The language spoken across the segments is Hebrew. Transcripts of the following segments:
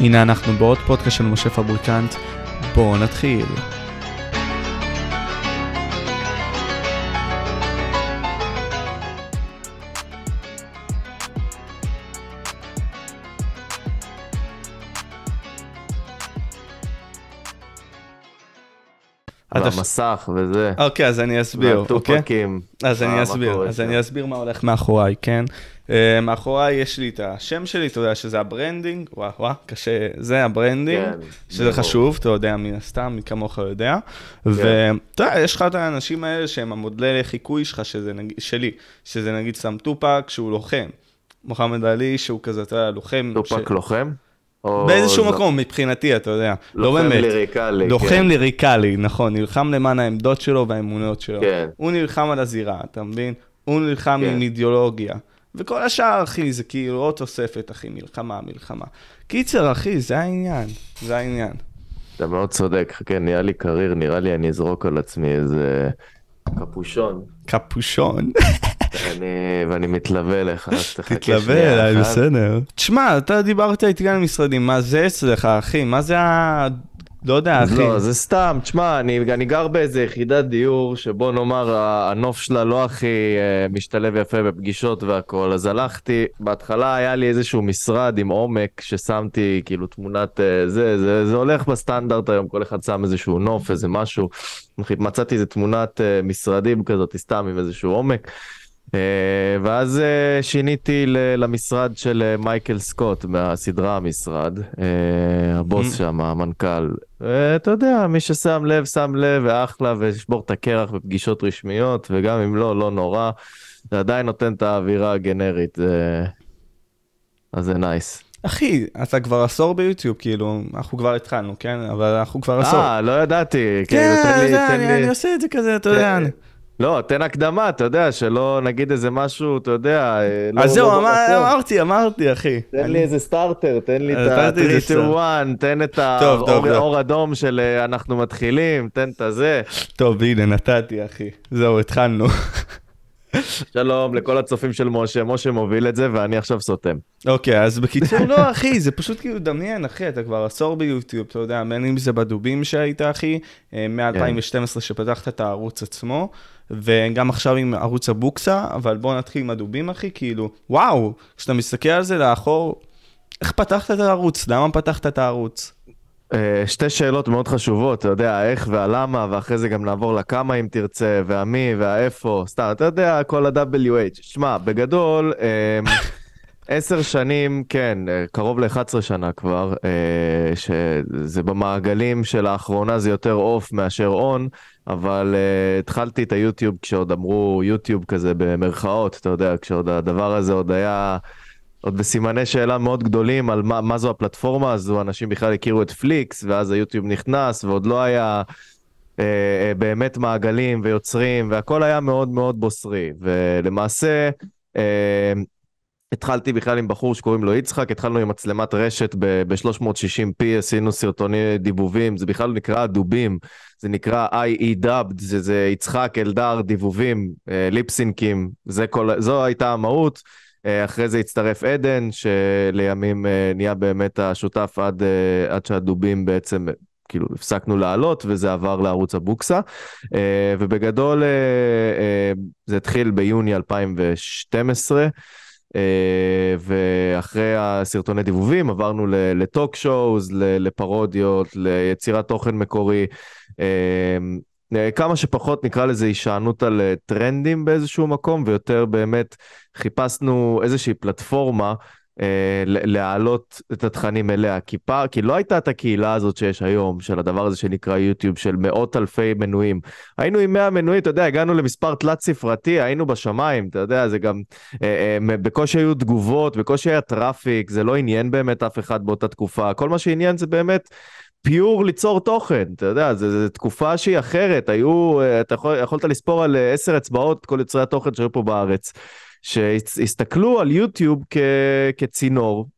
הנה אנחנו בעוד פודקאסט של משה פבריקנט, בואו נתחיל. המסך וזה. אוקיי, אז אני אסביר, אוקיי? והטופקים. אז אה, אני אסביר, אז? אני אסביר מה הולך מאחוריי, כן? אה, מאחוריי יש לי את השם שלי, אתה יודע שזה ה branding, וואו, וואו, קשה, זה ה branding, כן, שזה. חשוב, אתה יודע מן הסתם, מי כמוך יודע. ואתה יודע, יש לך את האנשים האלה שהם המודלי חיקוי שלך, שזה נגיד, שלי, שזה נגיד סם טופק, שהוא לוחם. מוחמד עלי, שהוא כזה, אתה יודע, לוחם. טופק לוחם? או באיזשהו זה- מקום, מבחינתי, אתה יודע. לא באמת. literally. לוחם כן. literally, נכון, נלחם למען העמדות שלו והאמונות שלו. כן. הוא נלחם על הזירה, אתה מבין? הוא נלחם כן. עם אידיאולוגיה. וכל השאר, אחי, זה כאילו עוד תוספת, אחי, מלחמה, מלחמה. קיצר, אחי, זה העניין, זה העניין. אתה מאוד צודק, חכה, נהיה לי קריר, נראה לי אני אזרוק על עצמי איזה קפושון, קפושון, ואני- ואני מתלווה אליך, אז תחכה תתלווה אליי. בסדר. תשמע, אתה דיברת איתי גם על משרדים, מה זה אצלך, אחי? מה זה ה... לא יודע, אחי. לא, זה סתם, תשמע, אני, אני גר באיזה יחידת דיור שבוא נאמר הנוף שלה לא הכי אה, משתלב יפה בפגישות והכל, אז הלכתי, בהתחלה היה לי איזשהו משרד עם עומק ששמתי כאילו תמונת אה, זה, זה, זה הולך בסטנדרט היום, כל אחד שם איזשהו נוף, איזה משהו, מצאתי איזה תמונת אה, משרדים כזאת, סתם עם איזשהו עומק. אה, ואז אה, שיניתי למשרד של אה, מייקל סקוט מהסדרה המשרד, הבוס Mm. שם, המנכ"ל. אתה יודע, מי ששם לב, שם לב, ואחלה, וישבור את הקרח בפגישות רשמיות, וגם אם לא, לא נורא. זה עדיין נותן את האווירה הגנרית, אז זה נייס. אחי, אתה כבר עשור ביוטיוב, כאילו, אנחנו כבר התחלנו, כן? אבל אנחנו כבר עשור. אה, לא ידעתי. כאילו, כן, תן לי- תן לי- אני עושה את זה כזה, אתה יודע. לא, תן הקדמה, אתה יודע, שלא נגיד איזה משהו, אתה יודע, אה, לא- אז זהו, לא במקום. אמרתי, אמרתי, אחי. תן לי איזה סטארטר, תן לי את נתתי ה-3, איזה 2, 1, תן את האור אדום של אה, אנחנו מתחילים, תן את הזה. טוב, הנה, נתתי, אחי. זהו, התחלנו. שלום לכל הצופים של משה, משה מוביל את זה ואני עכשיו סותם. אוקיי, אז בקיצור, לא, אחי, זה פשוט כאילו, דמיין, אחי, אתה כבר עשור ביוטיוב, אתה יודע, בין אם זה בדובים שהיית, אחי, אה, מ-2012 שפתחת את הערוץ עצמו, וגם עכשיו עם ערוץ הבוקסה, אבל בוא נתחיל עם הדובים, אחי, כאילו, וואו, כשאתה מסתכל על זה לאחור, איך פתחת את הערוץ? למה פתחת את הערוץ? אה, שתי שאלות מאוד חשובות, אתה יודע, האיך והלמה, ואחרי זה גם נעבור לכמה אם תרצה, והמי והאיפה, סתם, אתה יודע, כל ה-WH. שמע, בגדול, אה, עשר שנים, כן, אה, קרוב ל-11 שנה כבר, שזה במעגלים שלאחרונה זה יותר off מאשר on, אבל uh, התחלתי את היוטיוב כשעוד אמרו יוטיוב כזה במרכאות, אתה יודע, כשעוד הדבר הזה עוד היה, עוד בסימני שאלה מאוד גדולים על מה, מה זו הפלטפורמה הזו, אנשים בכלל הכירו את פליקס, ואז היוטיוב נכנס, ועוד לא היה uh, באמת מעגלים ויוצרים, והכל היה מאוד מאוד בוסרי, ולמעשה... Uh, התחלתי בכלל עם בחור שקוראים לו יצחק, התחלנו עם מצלמת רשת ב-360p, עשינו סרטוני דיבובים, זה בכלל נקרא דובים, זה נקרא IE dubbed, זה, זה יצחק, אלדר, דיבובים, אה, ליפסינקים, זה כל, זו הייתה המהות. אה, אחרי זה הצטרף עדן, שלימים אה, נהיה באמת השותף עד, אה, עד שהדובים בעצם, כאילו הפסקנו לעלות וזה עבר לערוץ הבוקסה. אה, ובגדול אה, אה, זה התחיל ביוני 2012. Uh, ואחרי הסרטוני דיבובים עברנו לטוק שואוז, לפרודיות, ליצירת תוכן מקורי, uh, uh, כמה שפחות נקרא לזה הישענות על טרנדים באיזשהו מקום, ויותר באמת חיפשנו איזושהי פלטפורמה uh, להעלות את התכנים אליה, כי, פער, כי לא הייתה את הקהילה הזאת שיש היום, של הדבר הזה שנקרא יוטיוב, של מאות אלפי מנויים. היינו עם 100 מנויים, אתה יודע, הגענו למספר תלת ספרתי, היינו בשמיים, אתה יודע, זה גם, אה, אה, בקושי היו תגובות, בקושי היה traffic, זה לא עניין באמת אף אחד באותה תקופה, כל מה שעניין זה באמת pure ליצור תוכן, אתה יודע, זו תקופה שהיא אחרת, היו, אתה יכול, יכולת לספור על עשר אצבעות כל יוצרי התוכן שהיו פה בארץ, שהסתכלו על יוטיוב כ, כצינור,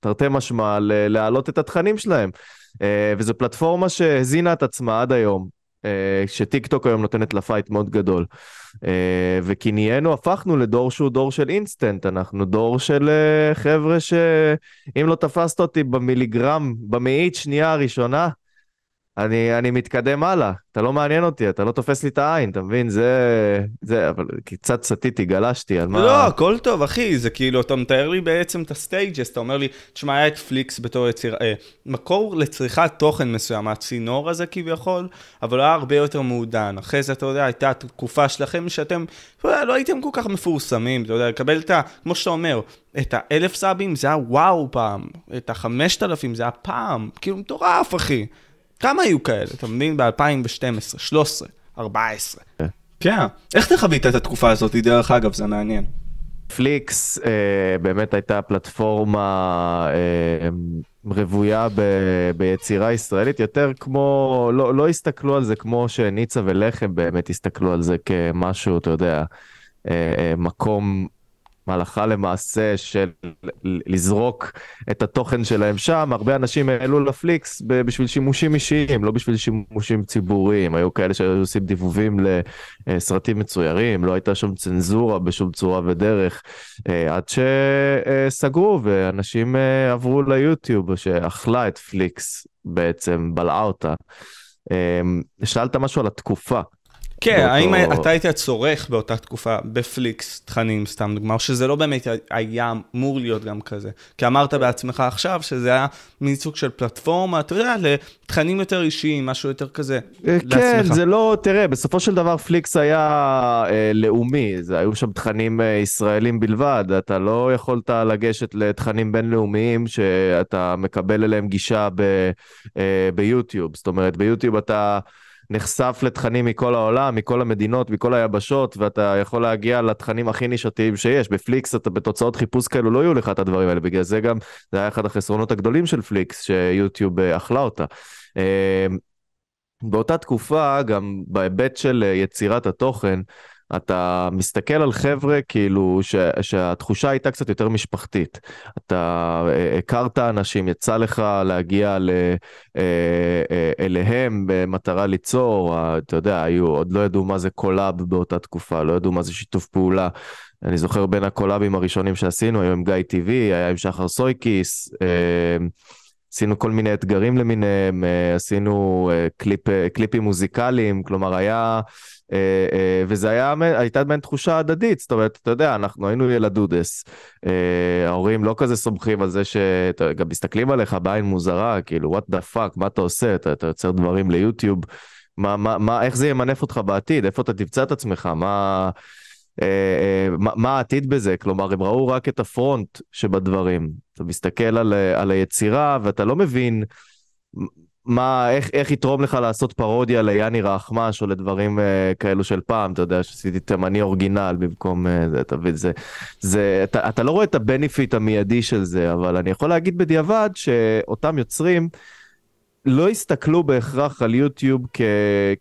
תרתי משמע, להעלות את התכנים שלהם. וזו פלטפורמה שהזינה את עצמה עד היום. שטיקטוק היום נותנת לה fight מאוד גדול. וכי נהיינו, הפכנו לדור שהוא דור של אינסטנט, אנחנו דור של חבר'ה שאם לא תפסת אותי במיליגרם, במאית שנייה הראשונה, אני, אני מתקדם הלאה, אתה לא מעניין אותי, אתה לא תופס לי את העין, אתה מבין? זה, זה, אבל קצת סטיתי, גלשתי, על מה... לא, הכל טוב, אחי, זה כאילו, אתה מתאר לי בעצם את ה stages, אתה אומר לי, תשמע, היה את פליקס בתור יציר... אה, מקור לצריכת תוכן מסוים, הצינור הזה כביכול, אבל היה הרבה יותר מעודן. אחרי זה, אתה יודע, הייתה תקופה שלכם שאתם, אתה יודע, לא הייתם כל כך מפורסמים, אתה יודע, לקבל את ה... כמו שאתה אומר, את האלף סאבים זה היה וואו פעם, את החמשת אלפים זה היה פעם, כאילו מטורף, אחי. כמה היו כאלה, אתה מבין? ב-2012, 13, 14. כן. איך אתה חווית את התקופה הזאת, דרך אגב, זה מעניין. פליקס אה, באמת הייתה פלטפורמה אה, רוויה ב, ביצירה ישראלית, יותר כמו, לא, לא הסתכלו על זה כמו שניצה ולחם באמת הסתכלו על זה כמשהו, אתה יודע, אה, אה, מקום הלכה למעשה של לזרוק את התוכן שלהם שם, הרבה אנשים העלו לפליקס בשביל שימושים אישיים, לא בשביל שימושים ציבוריים. היו כאלה שהיו עושים דיבובים לסרטים מצוירים, לא הייתה שום צנזורה בשום צורה ודרך, אה, עד שסגרו ואנשים אה, עברו ליוטיוב, שאכלה את פליקס בעצם, בלעה אותה. אה, שאלת משהו על התקופה. כן, באותו... האם אתה היית צורך באותה תקופה בפליקס תכנים, סתם דוגמה, או שזה לא באמת היה אמור להיות גם כזה? כי אמרת בעצמך עכשיו שזה היה מין סוג של פלטפורמה, אתה יודע, לתכנים יותר אישיים, משהו יותר כזה, אה, כן, לעצמך. זה לא, תראה, בסופו של דבר פליקס היה אה, לאומי, זה, היו שם תכנים אה, ישראלים בלבד, אתה לא יכולת לגשת לתכנים בינלאומיים שאתה מקבל אליהם גישה ב, אה, ביוטיוב, זאת אומרת, ביוטיוב אתה... נחשף לתכנים מכל העולם, מכל המדינות, מכל היבשות, ואתה יכול להגיע לתכנים הכי נישתיים שיש. בפליקס אתה בתוצאות חיפוש כאלו לא יהיו לך את הדברים האלה, בגלל זה גם, זה היה אחד החסרונות הגדולים של פליקס, שיוטיוב אה, אכלה אותה. אה, באותה תקופה, גם בהיבט של אה, יצירת התוכן, אתה מסתכל על חבר'ה כאילו ש, שהתחושה הייתה קצת יותר משפחתית. אתה אה, הכרת אנשים, יצא לך להגיע ל, אה, אה, אליהם במטרה ליצור, אתה יודע, היו, עוד לא ידעו מה זה collab באותה תקופה, לא ידעו מה זה שיתוף פעולה. אני זוכר בין הקולאבים הראשונים שעשינו, היו עם גיא טיווי, היה עם שחר סויקיס. עשינו כל מיני אתגרים למיניהם, עשינו קליפ, קליפים מוזיקליים, כלומר היה אה, אה, וזה היה, הייתה מעין תחושה הדדית, זאת אומרת, אתה יודע, אנחנו היינו ילדודס, אה, ההורים לא כזה סומכים על זה שגם מסתכלים עליך בעין מוזרה, כאילו, what the fuck, מה אתה עושה, אתה, אתה יוצר דברים ליוטיוב, מה, מה, מה, איך זה ימנף אותך בעתיד, איפה אתה תמצא את עצמך, מה... מה, מה העתיד בזה? כלומר, הם ראו רק את הפרונט שבדברים. אתה מסתכל על, על היצירה ואתה לא מבין מה, איך, איך יתרום לך לעשות פרודיה ליאני רחמש או לדברים uh, כאלו של פעם, אתה יודע, שעשיתי תימני אורגינל במקום uh, זה, אתה מבין, זה, זה, אתה, אתה לא רואה את הבנפיט המיידי של זה, אבל אני יכול להגיד בדיעבד שאותם יוצרים לא הסתכלו בהכרח על יוטיוב כ,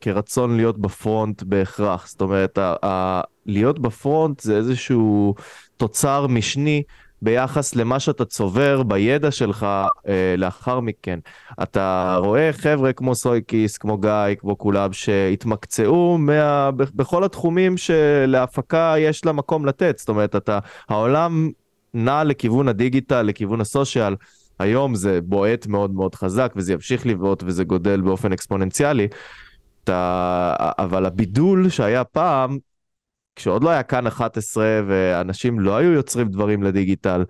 כרצון להיות בפרונט בהכרח, זאת אומרת, ה, ה, להיות בפרונט זה איזשהו תוצר משני. ביחס למה שאתה צובר בידע שלך אה, לאחר מכן. אתה רואה חבר'ה כמו סויקיס, כמו גיא, כמו כולם, שהתמקצעו מה, בכל התחומים שלהפקה יש לה מקום לתת. זאת אומרת, אתה, העולם נע לכיוון הדיגיטל, לכיוון הסושיאל. היום זה בועט מאוד מאוד חזק, וזה ימשיך לבעוט וזה גודל באופן אקספוננציאלי. אתה, אבל הבידול שהיה פעם, כשעוד לא היה כאן 11 ואנשים לא היו יוצרים דברים לדיגיטל,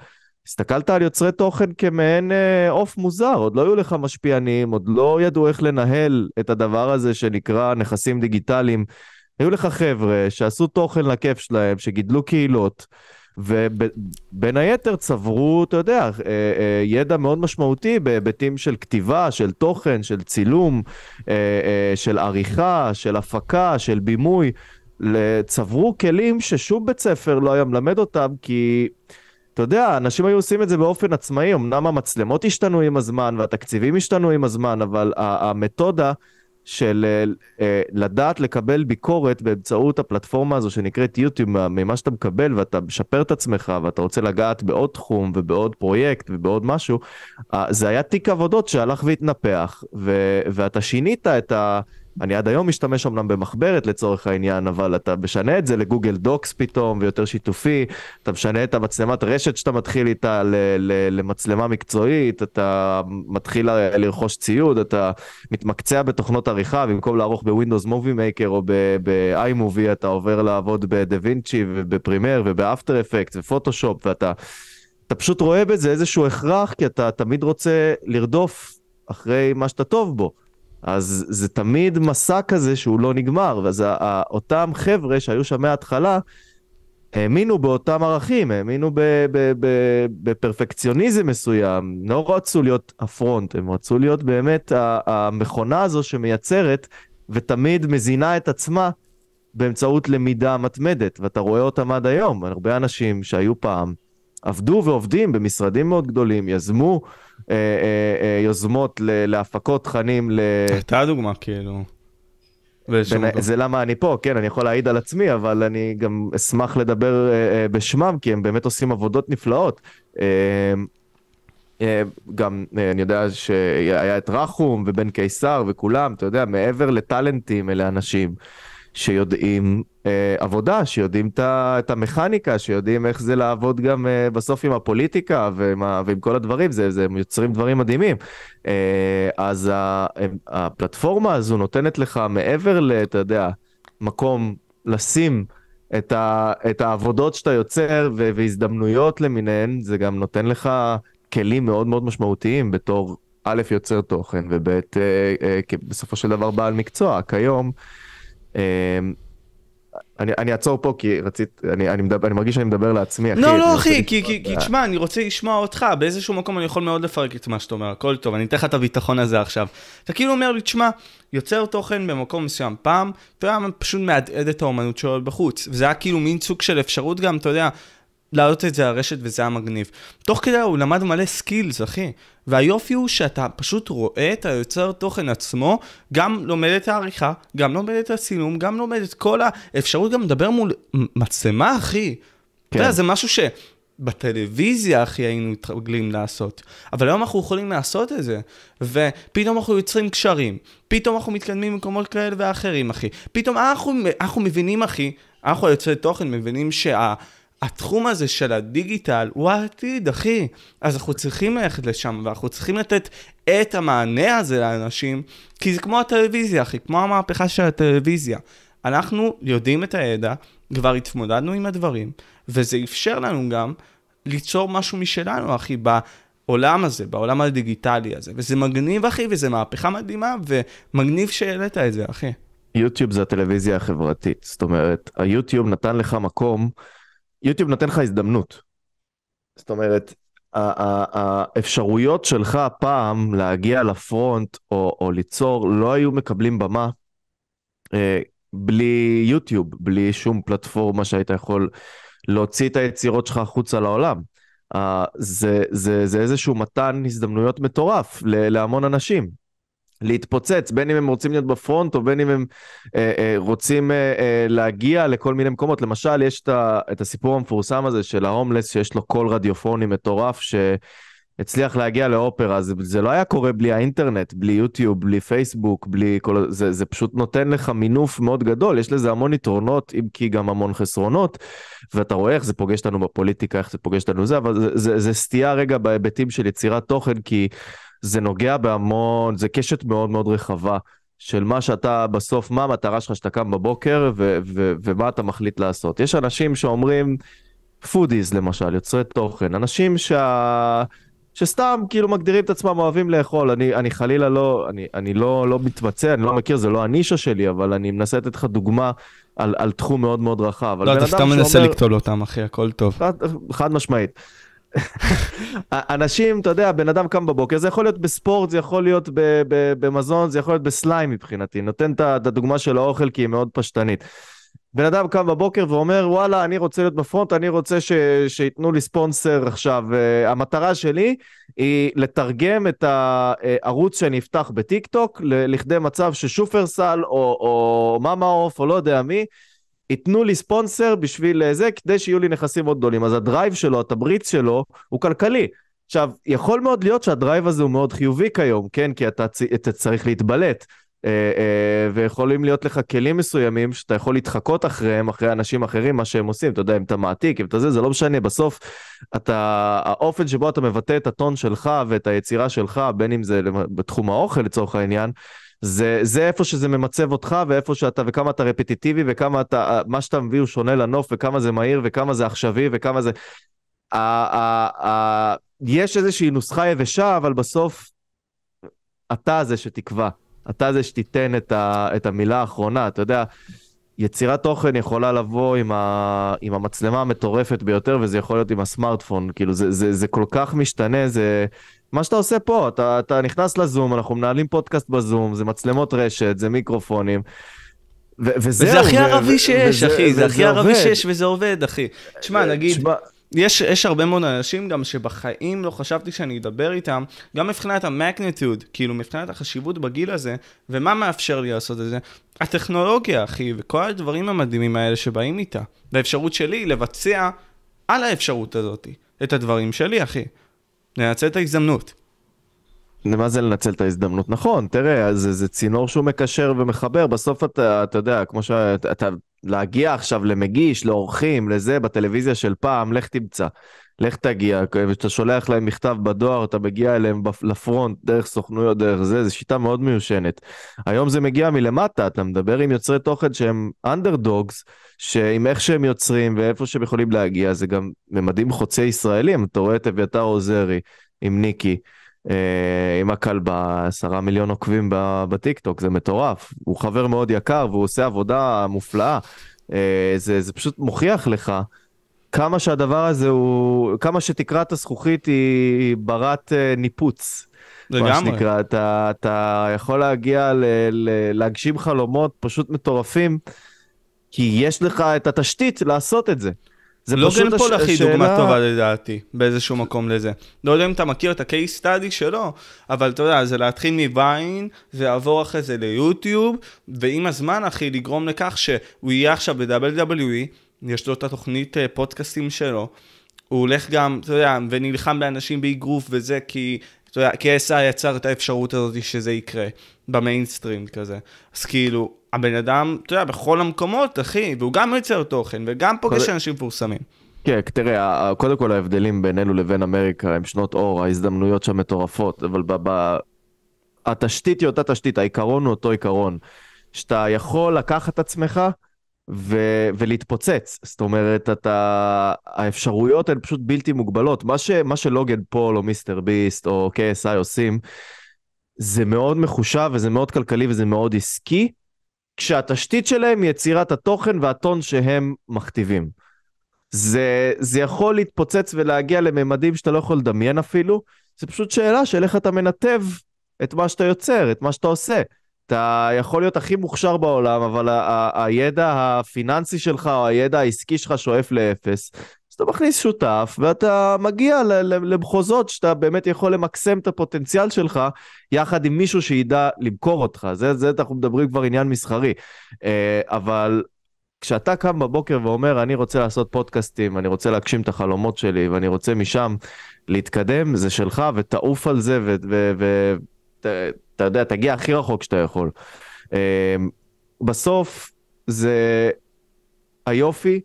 הסתכלת על יוצרי תוכן כמעין אה, עוף אה, מוזר, עוד לא היו לך משפיענים, עוד לא ידעו איך לנהל את הדבר הזה שנקרא נכסים דיגיטליים. היו לך חבר'ה שעשו תוכן לכיף שלהם, שגידלו קהילות, ובין היתר צברו, אתה יודע, אה, אה, ידע מאוד משמעותי בהיבטים של כתיבה, של תוכן, של צילום, של עריכה, של הפקה, של בימוי. צברו כלים ששום בית ספר לא היה מלמד אותם, כי אתה יודע, אנשים היו עושים את זה באופן עצמאי, אמנם המצלמות השתנו עם הזמן והתקציבים השתנו עם הזמן, אבל המתודה של אה, לדעת לקבל ביקורת באמצעות הפלטפורמה הזו שנקראת יוטיוב, ממה שאתה מקבל ואתה משפר את עצמך ואתה רוצה לגעת בעוד תחום ובעוד פרויקט ובעוד משהו, זה היה תיק עבודות שהלך והתנפח, ואתה שינית את ה... אני עד היום משתמש אמנם במחברת לצורך העניין, אבל אתה משנה את זה לגוגל דוקס פתאום, ויותר שיתופי, אתה משנה את המצלמת רשת שאתה מתחיל איתה ל- ל- למצלמה מקצועית, אתה מתחיל לרכוש ציוד, אתה מתמקצע בתוכנות עריכה, במקום לערוך ב Windows Movie Maker או ב-iMovie, אתה עובר לעבוד ב DaVinci וב Premiere וב After Effects ו Photoshop, ואתה אתה פשוט רואה בזה איזשהו הכרח, כי אתה תמיד רוצה לרדוף אחרי מה שאתה טוב בו. אז זה תמיד מסע כזה שהוא לא נגמר, ואז אותם חבר'ה שהיו שם מההתחלה, האמינו באותם ערכים, האמינו בפרפקציוניזם מסוים, לא רצו להיות הפרונט, הם רצו להיות באמת המכונה הזו שמייצרת ותמיד מזינה את עצמה באמצעות למידה מתמדת, ואתה רואה אותם עד היום, הרבה אנשים שהיו פעם, עבדו ועובדים במשרדים מאוד גדולים, יזמו אה, אה, אה, יוזמות ל, להפקות תכנים. ל... הייתה דוגמה כאילו. בין, זה למה אני פה, כן, אני יכול להעיד על עצמי, אבל אני גם אשמח לדבר אה, אה, בשמם, כי הם באמת עושים עבודות נפלאות. אה, אה, גם אה, אני יודע שהיה את רחום ובן קיסר וכולם, אתה יודע, מעבר לטאלנטים אלה אנשים. שיודעים אה, עבודה, שיודעים את המכניקה, שיודעים איך זה לעבוד גם אה, בסוף עם הפוליטיקה ועם, ועם כל הדברים, זה, זה יוצרים דברים מדהימים. אה, אז ה, הפלטפורמה הזו נותנת לך מעבר ל, אתה יודע, מקום לשים את, ה, את העבודות שאתה יוצר ו, והזדמנויות למיניהן, זה גם נותן לך כלים מאוד מאוד משמעותיים בתור א', יוצר תוכן, וב', אה, אה, בסופו של דבר בעל מקצוע. כיום, אני, אני אעצור פה כי רצית, אני, אני, מדבר, אני מרגיש שאני מדבר לעצמי, אחי. לא, לא, אחי, כי, כי, כי תשמע, אני רוצה לשמוע אותך, באיזשהו מקום אני יכול מאוד לפרק את מה שאתה אומר, הכל טוב, אני אתן לך את הביטחון הזה עכשיו. אתה כאילו אומר לי, תשמע, יוצר תוכן במקום מסוים, פעם, אתה יודע, פשוט מהדהד את האומנות שלו בחוץ, וזה היה כאילו מין סוג של אפשרות גם, אתה יודע, להעלות את זה לרשת וזה היה מגניב. תוך כדי הוא למד מלא skills, אחי. והיופי הוא שאתה פשוט רואה את היוצר תוכן עצמו, גם לומד את העריכה, גם לומד את הצילום, גם לומד את כל האפשרות גם לדבר מול מצלמה, אחי. כן. אתה יודע, כן. זה משהו שבטלוויזיה, אחי, היינו מתרגלים לעשות. אבל היום אנחנו יכולים לעשות את זה. ופתאום אנחנו יוצרים קשרים, פתאום אנחנו מתקדמים במקומות כאלה ואחרים, אחי. פתאום אנחנו, אנחנו מבינים, אחי, אנחנו יוצרי תוכן מבינים שה... התחום הזה של הדיגיטל הוא העתיד, אחי. אז אנחנו צריכים ללכת לשם, ואנחנו צריכים לתת את המענה הזה לאנשים, כי זה כמו הטלוויזיה, אחי, כמו המהפכה של הטלוויזיה. אנחנו יודעים את הידע, כבר התמודדנו עם הדברים, וזה אפשר לנו גם ליצור משהו משלנו, אחי, בעולם הזה, בעולם הדיגיטלי הזה. וזה מגניב, אחי, וזה מהפכה מדהימה, ומגניב שהעלית את זה, אחי. יוטיוב זה הטלוויזיה החברתית. זאת אומרת, היוטיוב נתן לך מקום יוטיוב נותן לך הזדמנות. זאת אומרת, האפשרויות שלך פעם להגיע לפרונט או, או ליצור לא היו מקבלים במה אה, בלי יוטיוב, בלי שום פלטפורמה שהיית יכול להוציא את היצירות שלך החוצה לעולם. אה, זה, זה, זה איזשהו מתן הזדמנויות מטורף להמון אנשים. להתפוצץ, בין אם הם רוצים להיות בפרונט או בין אם הם אה, אה, רוצים אה, אה, להגיע לכל מיני מקומות. למשל, יש את, ה, את הסיפור המפורסם הזה של ההומלס שיש לו קול רדיופוני מטורף שהצליח להגיע לאופרה, זה, זה לא היה קורה בלי האינטרנט, בלי יוטיוב, בלי פייסבוק, בלי כל... זה, זה פשוט נותן לך מינוף מאוד גדול, יש לזה המון יתרונות, אם כי גם המון חסרונות, ואתה רואה איך זה פוגש אותנו בפוליטיקה, איך זה פוגש אותנו זה, אבל זה, זה, זה סטייה רגע בהיבטים של יצירת תוכן, כי... זה נוגע בהמון, זה קשת מאוד מאוד רחבה של מה שאתה בסוף, מה המטרה שלך שאתה קם בבוקר ו- ו- ומה אתה מחליט לעשות. יש אנשים שאומרים, foodies למשל, יוצרי תוכן, אנשים שה... שסתם כאילו מגדירים את עצמם אוהבים לאכול, אני, אני חלילה לא, אני, אני לא, לא מתמצא, אני לא מכיר, זה לא הנישה שלי, אבל אני מנסה לתת לך דוגמה על, על תחום מאוד מאוד רחב. לא, אתה סתם מנסה לקטול אותם, אחי, הכל טוב. חד, חד משמעית. אנשים, אתה יודע, בן אדם קם בבוקר, זה יכול להיות בספורט, זה יכול להיות במזון, זה יכול להיות בסליים מבחינתי. נותן את הדוגמה של האוכל כי היא מאוד פשטנית. בן אדם קם בבוקר ואומר, וואלה, אני רוצה להיות בפרונט, אני רוצה ש... שייתנו לי ספונסר עכשיו. Uh, המטרה שלי היא לתרגם את הערוץ שאני אפתח בטיק טוק לכדי מצב ששופרסל או, או מאמה עוף או לא יודע מי, ייתנו לי ספונסר בשביל אה, זה, כדי שיהיו לי נכסים מאוד גדולים. אז ה drive שלו, התמריץ שלו, הוא כלכלי. עכשיו, יכול מאוד להיות שה drive הזה הוא מאוד חיובי כיום, כן? כי אתה, אתה צריך להתבלט. אה, אה, ויכולים להיות לך כלים מסוימים שאתה יכול להתחקות אחריהם, אחרי אנשים אחרים, מה שהם עושים, אתה יודע, אם אתה מעתיק, אם אתה זה, זה לא משנה, בסוף אתה, האופן שבו אתה מבטא את הטון שלך ואת היצירה שלך, בין אם זה בתחום האוכל לצורך העניין, זה, זה איפה שזה ממצב אותך ואיפה שאתה וכמה אתה רפטיטיבי וכמה אתה, מה שאתה מביא הוא שונה לנוף וכמה זה מהיר וכמה זה עכשווי וכמה זה... ה, ה, ה, יש איזושהי נוסחה יבשה, אבל בסוף אתה זה שתקבע. אתה זה שתיתן את, ה, את המילה האחרונה, אתה יודע, יצירת תוכן יכולה לבוא עם, ה, עם המצלמה המטורפת ביותר, וזה יכול להיות עם הסמארטפון, כאילו זה, זה, זה כל כך משתנה, זה מה שאתה עושה פה, אתה, אתה נכנס לזום, אנחנו מנהלים פודקאסט בזום, זה מצלמות רשת, זה מיקרופונים. ו- וזהו. וזה הכי ערבי שיש, אחי, זה הכי ערבי שיש וזה עובד, אחי. תשמע, נגיד... יש, יש הרבה מאוד אנשים גם שבחיים לא חשבתי שאני אדבר איתם, גם מבחינת המגניטיוד, כאילו מבחינת החשיבות בגיל הזה, ומה מאפשר לי לעשות את זה? הטכנולוגיה, אחי, וכל הדברים המדהימים האלה שבאים איתה. והאפשרות שלי לבצע על האפשרות הזאת את הדברים שלי, אחי. לנצל את ההזדמנות. מה זה לנצל את ההזדמנות? נכון, תראה, זה, זה צינור שהוא מקשר ומחבר, בסוף אתה, אתה יודע, כמו שאתה, להגיע עכשיו למגיש, לאורחים, לזה, בטלוויזיה של פעם, לך תמצא. לך תגיע, כשאתה שולח להם מכתב בדואר, אתה מגיע אליהם לפרונט, דרך סוכנויות, דרך זה, זו שיטה מאוד מיושנת. היום זה מגיע מלמטה, אתה מדבר עם יוצרי תוכן שהם אנדרדוגס, שעם איך שהם יוצרים ואיפה שהם יכולים להגיע, זה גם ממדים חוצי ישראלים, אתה רואה את אביתר עוזרי עם ניקי. אה, עם הכלבה, עשרה מיליון עוקבים בטיקטוק, זה מטורף. הוא חבר מאוד יקר והוא עושה עבודה מופלאה. אה, זה, זה פשוט מוכיח לך כמה שהדבר הזה הוא, כמה שתקרת הזכוכית היא ברת אה, ניפוץ. לגמרי. מה שנקרא, אתה, אתה יכול להגיע ל, ל, להגשים חלומות פשוט מטורפים, כי יש לך את התשתית לעשות את זה. זה לוגן לא פול הכי השאלה... דוגמה טובה לדעתי, באיזשהו מקום לזה. לא יודע אם אתה מכיר את ה-case study שלו, אבל אתה יודע, זה להתחיל מוויין, זה לעבור אחרי זה ליוטיוב, ועם הזמן, אחי, לגרום לכך שהוא יהיה עכשיו ב-WWE, יש לו את התוכנית אה, פודקאסטים שלו. הוא הולך גם, אתה יודע, ונלחם באנשים באגרוף וזה, כי, אתה יודע, כי SI יצר את האפשרות הזאת שזה יקרה, במיינסטרים כזה. אז כאילו, הבן אדם, אתה יודע, בכל המקומות, אחי, והוא גם יוצר תוכן, וגם פוגש כל... אנשים מפורסמים. כן, תראה, קודם כל ההבדלים בינינו לבין אמריקה הם שנות אור, ההזדמנויות שם מטורפות, אבל ב... ב... התשתית היא אותה תשתית, העיקרון הוא אותו עיקרון. שאתה יכול לקחת את עצמך ו... ולהתפוצץ. זאת אומרת, אתה... האפשרויות הן פשוט בלתי מוגבלות. מה, ש... מה שלוגן פול או מיסטר ביסט או KSI עושים, זה מאוד מחושב וזה מאוד כלכלי וזה מאוד עסקי, כשהתשתית שלהם היא יצירת התוכן והטון שהם מכתיבים. זה, זה יכול להתפוצץ ולהגיע לממדים שאתה לא יכול לדמיין אפילו, זה פשוט שאלה של איך אתה מנתב את מה שאתה יוצר, את מה שאתה עושה. אתה יכול להיות הכי מוכשר בעולם, אבל הידע הפיננסי שלך או הידע העסקי שלך שואף לאפס, אז אתה מכניס שותף ואתה מגיע למחוזות שאתה באמת יכול למקסם את הפוטנציאל שלך יחד עם מישהו שידע למכור אותך. זה, זה אנחנו מדברים כבר עניין מסחרי. אה, אבל כשאתה קם בבוקר ואומר, אני רוצה לעשות פודקאסטים, אני רוצה להגשים את החלומות שלי ואני רוצה משם להתקדם, זה שלך ותעוף על זה ואתה יודע, תגיע הכי רחוק שאתה יכול. אה, בסוף זה היופי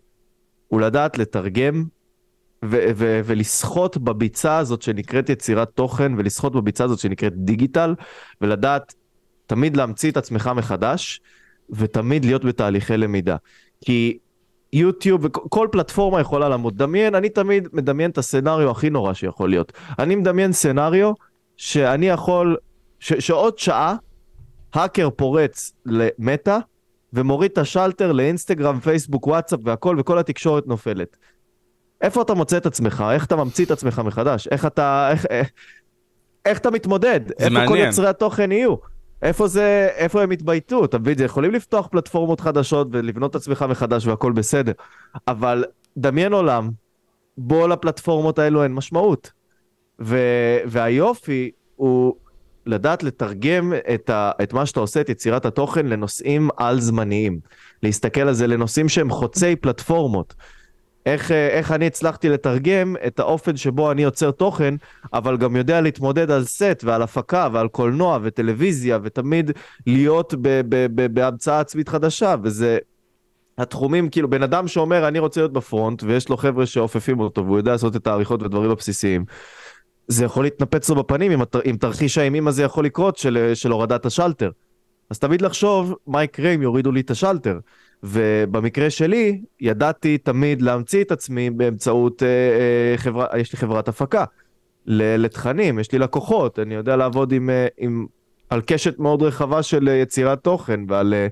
הוא לדעת לתרגם ו- ו- ולסחוט בביצה הזאת שנקראת יצירת תוכן, ולסחוט בביצה הזאת שנקראת דיגיטל, ולדעת תמיד להמציא את עצמך מחדש, ותמיד להיות בתהליכי למידה. כי יוטיוב וכל פלטפורמה יכולה לעמוד. דמיין, אני תמיד מדמיין את הסצנריו הכי נורא שיכול להיות. אני מדמיין סצנריו שאני יכול, ש- שעוד שעה, האקר פורץ למטה, ומוריד את השלטר לאינסטגרם, פייסבוק, וואטסאפ והכל, וכל התקשורת נופלת. איפה אתה מוצא את עצמך? איך אתה ממציא את עצמך מחדש? איך אתה... איך, איך, איך אתה מתמודד? איפה מעניין. כל יוצרי התוכן יהיו? איפה זה, איפה הם יתבייתו? אתה מבין? יכולים לפתוח פלטפורמות חדשות ולבנות את עצמך מחדש והכל בסדר. אבל דמיין עולם, בו לפלטפורמות האלו אין משמעות. ו, והיופי הוא לדעת לתרגם את, ה, את מה שאתה עושה, את יצירת התוכן, לנושאים על-זמניים. להסתכל על זה לנושאים שהם חוצי פלטפורמות. איך, איך אני הצלחתי לתרגם את האופן שבו אני יוצר תוכן, אבל גם יודע להתמודד על סט ועל הפקה ועל קולנוע וטלוויזיה, ותמיד להיות ב, ב, ב, בהמצאה עצמית חדשה, וזה... התחומים, כאילו, בן אדם שאומר, אני רוצה להיות בפרונט, ויש לו חבר'ה שאופפים אותו, והוא יודע לעשות את העריכות והדברים הבסיסיים, זה יכול להתנפץ לו בפנים אם, אם תרחיש האימים הזה יכול לקרות של, של הורדת השלטר. אז תמיד לחשוב מה יקרה אם יורידו לי את השלטר. ובמקרה שלי, ידעתי תמיד להמציא את עצמי באמצעות אה, אה, חברה, יש לי חברת הפקה לתכנים, יש לי לקוחות, אני יודע לעבוד עם, אה, עם, על קשת מאוד רחבה של יצירת תוכן ועל... אה,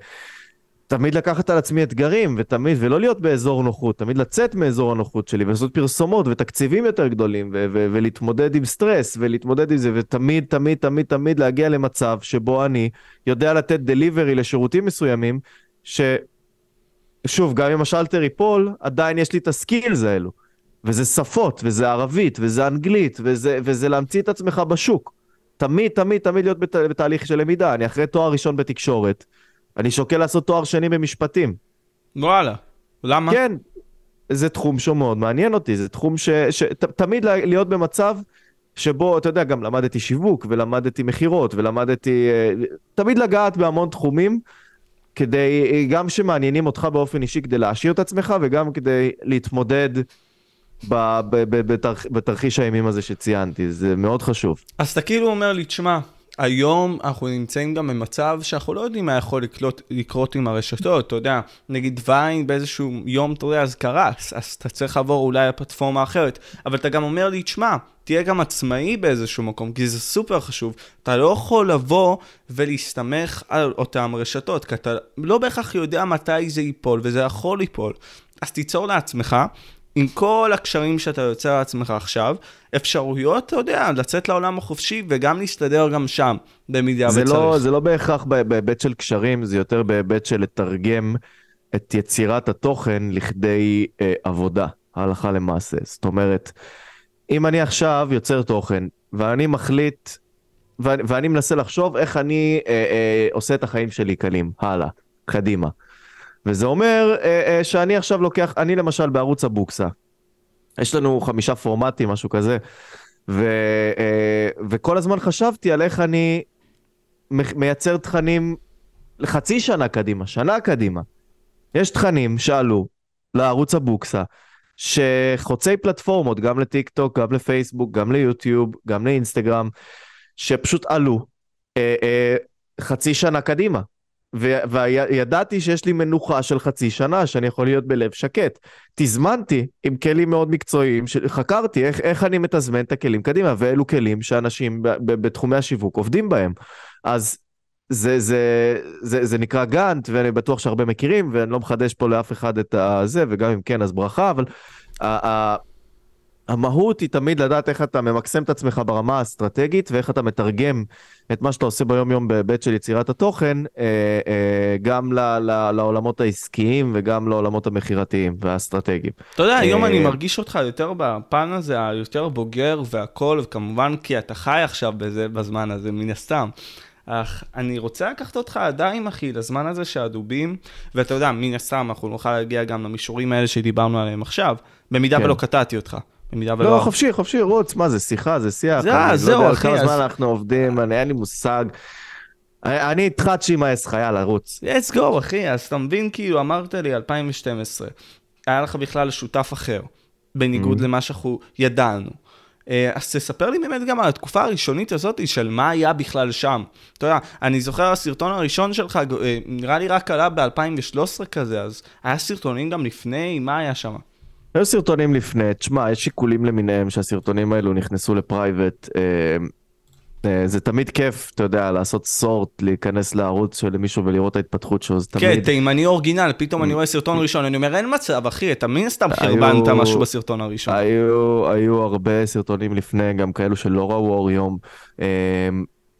תמיד לקחת על עצמי אתגרים, ותמיד, ולא להיות באזור נוחות, תמיד לצאת מאזור הנוחות שלי, ולעשות פרסומות ותקציבים יותר גדולים, ולהתמודד עם סטרס, ולהתמודד עם זה, ותמיד, תמיד, תמיד, תמיד להגיע למצב שבו אני יודע לתת דליברי לשירותים מסוימים, ש... שוב, גם אם השלטר ייפול, עדיין יש לי את הסקילס האלו. וזה שפות, וזה ערבית, וזה אנגלית, וזה, וזה להמציא את עצמך בשוק. תמיד, תמיד, תמיד להיות בת, בתהליך של למידה. אני אחרי תואר ראשון בתקשורת, אני שוקל לעשות תואר שני במשפטים. וואלה, למה? כן, זה תחום שמאוד מעניין אותי, זה תחום ש... ש... ת, תמיד להיות במצב שבו, אתה יודע, גם למדתי שיווק, ולמדתי מכירות, ולמדתי... אה, תמיד לגעת בהמון תחומים. כדי, גם שמעניינים אותך באופן אישי כדי להעשיר את עצמך, וגם כדי להתמודד ב, ב, ב, בתרח, בתרחיש האימים הזה שציינתי, זה מאוד חשוב. אז אתה כאילו אומר לי, תשמע, היום אנחנו נמצאים גם במצב שאנחנו לא יודעים מה יכול לקרות, לקרות עם הרשתות, אתה יודע, נגיד ויין באיזשהו יום, אתה יודע, אז קרס, אז אתה צריך לעבור אולי לפלטפורמה אחרת, אבל אתה גם אומר לי, תשמע, תהיה גם עצמאי באיזשהו מקום, כי זה סופר חשוב. אתה לא יכול לבוא ולהסתמך על אותן רשתות, כי אתה לא בהכרח יודע מתי זה ייפול, וזה יכול ליפול. אז תיצור לעצמך עם כל הקשרים שאתה יוצר לעצמך עכשיו, אפשרויות, אתה יודע, לצאת לעולם החופשי וגם להסתדר גם שם, במידה זה וצריך. לא, זה לא בהכרח בהיבט של קשרים, זה יותר בהיבט של לתרגם את יצירת התוכן לכדי אה, עבודה, הלכה למעשה. זאת אומרת, אם אני עכשיו יוצר תוכן, ואני מחליט, ואני, ואני מנסה לחשוב איך אני אה, אה, עושה את החיים שלי קלים, הלאה, קדימה. וזה אומר אה, אה, שאני עכשיו לוקח, אני למשל בערוץ הבוקסה, יש לנו חמישה פורמטים, משהו כזה, ו, אה, וכל הזמן חשבתי על איך אני מייצר תכנים לחצי שנה קדימה, שנה קדימה. יש תכנים שעלו לערוץ הבוקסה, שחוצי פלטפורמות, גם לטיק טוק, גם לפייסבוק, גם ליוטיוב, גם לאינסטגרם, שפשוט עלו אה, אה, חצי שנה קדימה. וידעתי שיש לי מנוחה של חצי שנה, שאני יכול להיות בלב שקט. תזמנתי עם כלים מאוד מקצועיים, חקרתי איך, איך אני מתזמן את הכלים קדימה, ואלו כלים שאנשים בתחומי השיווק עובדים בהם. אז זה, זה, זה, זה נקרא גאנט, ואני בטוח שהרבה מכירים, ואני לא מחדש פה לאף אחד את הזה, וגם אם כן, אז ברכה, אבל המהות היא תמיד לדעת איך אתה ממקסם את עצמך ברמה האסטרטגית ואיך אתה מתרגם את מה שאתה עושה ביום-יום בהיבט של יצירת התוכן, אה, אה, גם ל, ל, לעולמות העסקיים וגם לעולמות המכירתיים והאסטרטגיים. אתה יודע, היום אני אה, מרגיש אותך יותר בפן הזה, היותר בוגר והכל, וכמובן כי אתה חי עכשיו בזה, בזמן הזה, מן הסתם. אך אני רוצה לקחת אותך עדיין, אחי, לזמן הזה שהדובים, ואתה יודע, מן הסתם, אנחנו נוכל להגיע גם למישורים האלה שדיברנו עליהם עכשיו, במידה כן. ולא קטעתי אותך. במידה ולא... לא, חופשי, חופשי, רוץ, מה זה, שיחה, זה שיח. זה, זהו, לא אחי. כמה זמן אנחנו עובדים, אני, אין לי מושג. אני איתך צ'ימאס חייל, לרוץ. let's go, אחי, אז אתה מבין, כאילו, אמרת לי, 2012, היה לך בכלל שותף אחר, בניגוד mm-hmm. למה שאנחנו ידענו. אה, אז תספר לי באמת גם על התקופה הראשונית הזאת של מה היה בכלל שם. אתה יודע, אני זוכר הסרטון הראשון שלך, אה, נראה לי רק עלה ב-2013 כזה, אז היה סרטונים גם לפני, מה היה שם? היו סרטונים לפני, תשמע, יש שיקולים למיניהם שהסרטונים האלו נכנסו לפרייבט. אה, אה, זה תמיד כיף, אתה יודע, לעשות סורט, להיכנס לערוץ של מישהו ולראות את ההתפתחות שלו, זה תמיד... כן, תימני אורגינל, פתאום אני רואה סרטון ראשון, אני אומר, אין מצב, אחי, אתה מן הסתם חרבנת משהו בסרטון הראשון. היו, היו הרבה סרטונים לפני, גם כאלו שלא ראו אור יום. אה,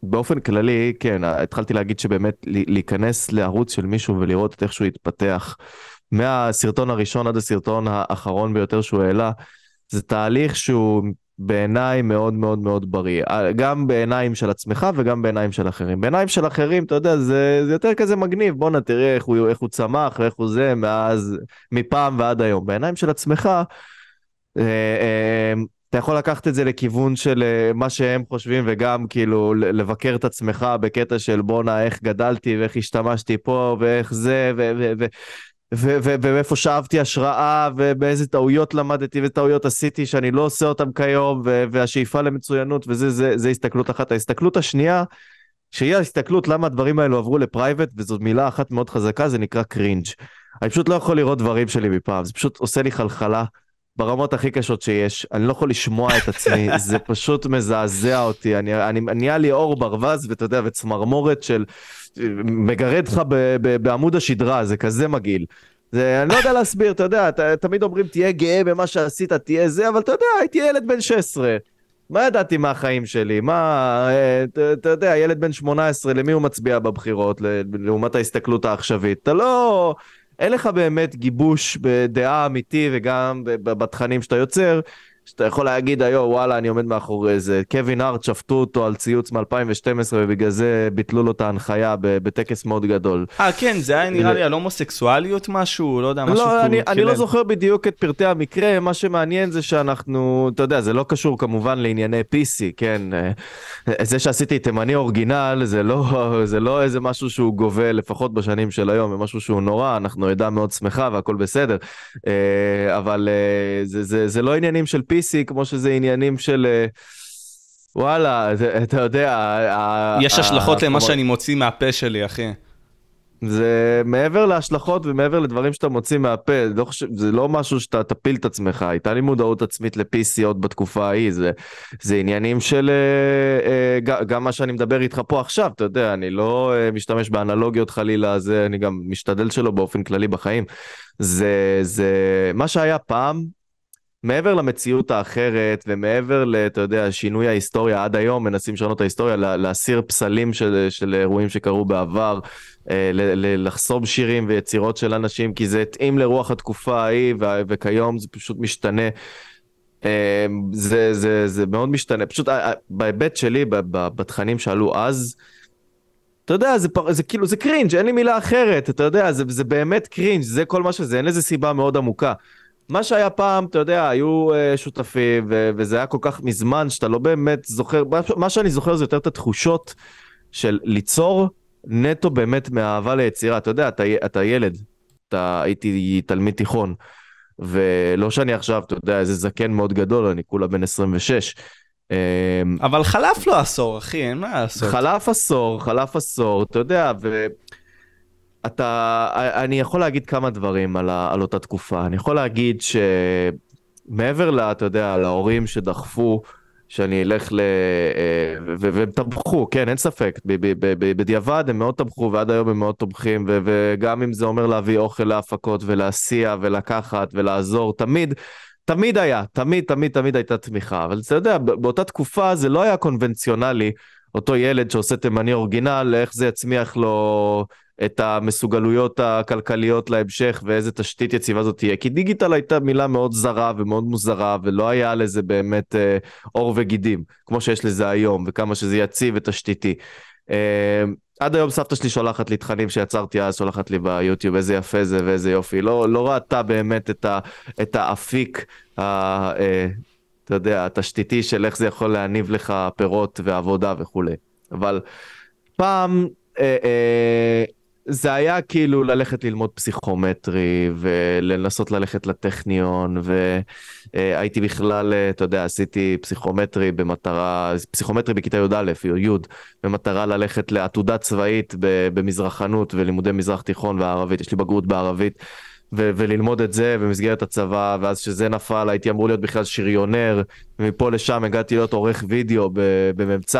באופן כללי, כן, התחלתי להגיד שבאמת להיכנס לערוץ של מישהו ולראות את איך שהוא התפתח. מהסרטון הראשון עד הסרטון האחרון ביותר שהוא העלה, זה תהליך שהוא בעיניי מאוד מאוד מאוד בריא. גם בעיניים של עצמך וגם בעיניים של אחרים. בעיניים של אחרים, אתה יודע, זה, זה יותר כזה מגניב, בואנה תראה איך הוא, איך הוא צמח ואיך הוא זה מאז, מפעם ועד היום. בעיניים של עצמך, אה, אה, אתה יכול לקחת את זה לכיוון של אה, מה שהם חושבים וגם כאילו לבקר את עצמך בקטע של בואנה איך גדלתי ואיך השתמשתי פה ואיך זה ומאיפה שאבתי השראה ובאיזה טעויות למדתי וטעויות עשיתי שאני לא עושה אותם כיום והשאיפה למצוינות וזה זה, זה הסתכלות אחת. ההסתכלות השנייה שהיא ההסתכלות למה הדברים האלו עברו לפרייבט וזאת מילה אחת מאוד חזקה זה נקרא קרינג'. אני פשוט לא יכול לראות דברים שלי מפעם זה פשוט עושה לי חלחלה. ברמות הכי קשות שיש, אני לא יכול לשמוע את עצמי, זה פשוט מזעזע אותי, אני, אני, נהיה לי אור ברווז ואתה יודע, וצמרמורת של מגרד לך בעמוד השדרה, זה כזה מגעיל. זה, אני לא יודע להסביר, אתה יודע, ת, תמיד אומרים תהיה גאה במה שעשית, תהיה זה, אבל אתה יודע, הייתי ילד בן 16. מה ידעתי מהחיים שלי? מה, אה, אתה יודע, ילד בן 18, למי הוא מצביע בבחירות, לעומת ההסתכלות העכשווית? אתה לא... אין לך באמת גיבוש בדעה אמיתי וגם בתכנים שאתה יוצר, שאתה יכול להגיד היום, וואלה, אני עומד מאחורי זה. קווין הארט שפטו אותו על ציוץ מ-2012, ובגלל זה ביטלו לו את ההנחיה בטקס מאוד גדול. אה, כן, זה היה נראה לי על הומוסקסואליות משהו, לא יודע, משהו לא, אני, אני לא זוכר בדיוק את פרטי המקרה, מה שמעניין זה שאנחנו, אתה יודע, זה לא קשור כמובן לענייני PC, כן? אה, זה שעשיתי תימני אורגינל, זה לא, זה לא איזה משהו שהוא גובל, לפחות בשנים של היום, זה משהו שהוא נורא, אנחנו עדה מאוד שמחה והכל בסדר. אה, אבל אה, זה, זה, זה לא עניינים של PC. PC כמו שזה עניינים של... אה, וואלה, אתה יודע... יש השלכות למה שאני מוציא מהפה שלי, אחי. זה מעבר להשלכות ומעבר לדברים שאתה מוציא מהפה, לא חושב, זה לא משהו שאתה תפיל את עצמך, הייתה לי מודעות עצמית ל-PC עוד בתקופה ההיא, זה, זה עניינים של אה, אה, גם מה שאני מדבר איתך פה עכשיו, אתה יודע, אני לא משתמש באנלוגיות חלילה, זה אני גם משתדל שלו באופן כללי בחיים. זה, זה מה שהיה פעם, מעבר למציאות האחרת ומעבר ל, אתה יודע, שינוי ההיסטוריה עד היום, מנסים לשנות את ההיסטוריה, להסיר פסלים של, של אירועים שקרו בעבר, אה, לחסום שירים ויצירות של אנשים, כי זה התאים לרוח התקופה ההיא, וכיום זה פשוט משתנה. אה, זה, זה, זה מאוד משתנה, פשוט אה, בהיבט שלי, בתכנים שעלו אז, אתה יודע, זה, זה כאילו, זה קרינג', אין לי מילה אחרת, אתה יודע, זה, זה באמת קרינג', זה כל מה שזה, אין לזה סיבה מאוד עמוקה. מה שהיה פעם, אתה יודע, היו uh, שותפים, ו- וזה היה כל כך מזמן שאתה לא באמת זוכר, מה שאני זוכר זה יותר את התחושות של ליצור נטו באמת מאהבה ליצירה. אתה יודע, אתה, אתה ילד, אתה הייתי תלמיד תיכון, ולא שאני עכשיו, אתה יודע, איזה זקן מאוד גדול, אני כולה בן 26. אמ, אבל חלף לו עשור, אחי, אין מה לעשות. חלף עשור, חלף עשור, אתה יודע, ו... אתה, אני יכול להגיד כמה דברים על, ה, על אותה תקופה. אני יכול להגיד שמעבר ל... אתה יודע, להורים שדחפו שאני אלך ל... אה, והם תמכו, כן, אין ספק. בדיעבד הם מאוד תמכו ועד היום הם מאוד תומכים, וגם אם זה אומר להביא אוכל להפקות ולהסיע ולקחת ולעזור, תמיד... תמיד היה, תמיד, תמיד, תמיד הייתה תמיכה, אבל אתה יודע, באותה תקופה זה לא היה קונבנציונלי, אותו ילד שעושה תימני אורגינל, איך זה יצמיח לו את המסוגלויות הכלכליות להמשך ואיזה תשתית יציבה זאת תהיה. כי דיגיטל הייתה מילה מאוד זרה ומאוד מוזרה ולא היה לזה באמת אה, עור וגידים, כמו שיש לזה היום, וכמה שזה יציב ותשתיתי. אה, עד היום סבתא שלי שולחת לי תכנים שיצרתי אז, שולחת לי ביוטיוב, איזה יפה זה ואיזה יופי. לא, לא ראתה באמת את, ה, את האפיק, ה, אה, אתה יודע, התשתיתי של איך זה יכול להניב לך פירות ועבודה וכולי. אבל פעם, אה, אה, זה היה כאילו ללכת ללמוד פסיכומטרי ולנסות ללכת לטכניון והייתי בכלל, אתה יודע, עשיתי פסיכומטרי במטרה, פסיכומטרי בכיתה י"א או י' במטרה ללכת לעתודה צבאית במזרחנות ולימודי מזרח תיכון וערבית, יש לי בגרות בערבית. ו- וללמוד את זה במסגרת הצבא, ואז כשזה נפל הייתי אמור להיות בכלל שריונר, ומפה לשם הגעתי להיות עורך וידאו במ"צ.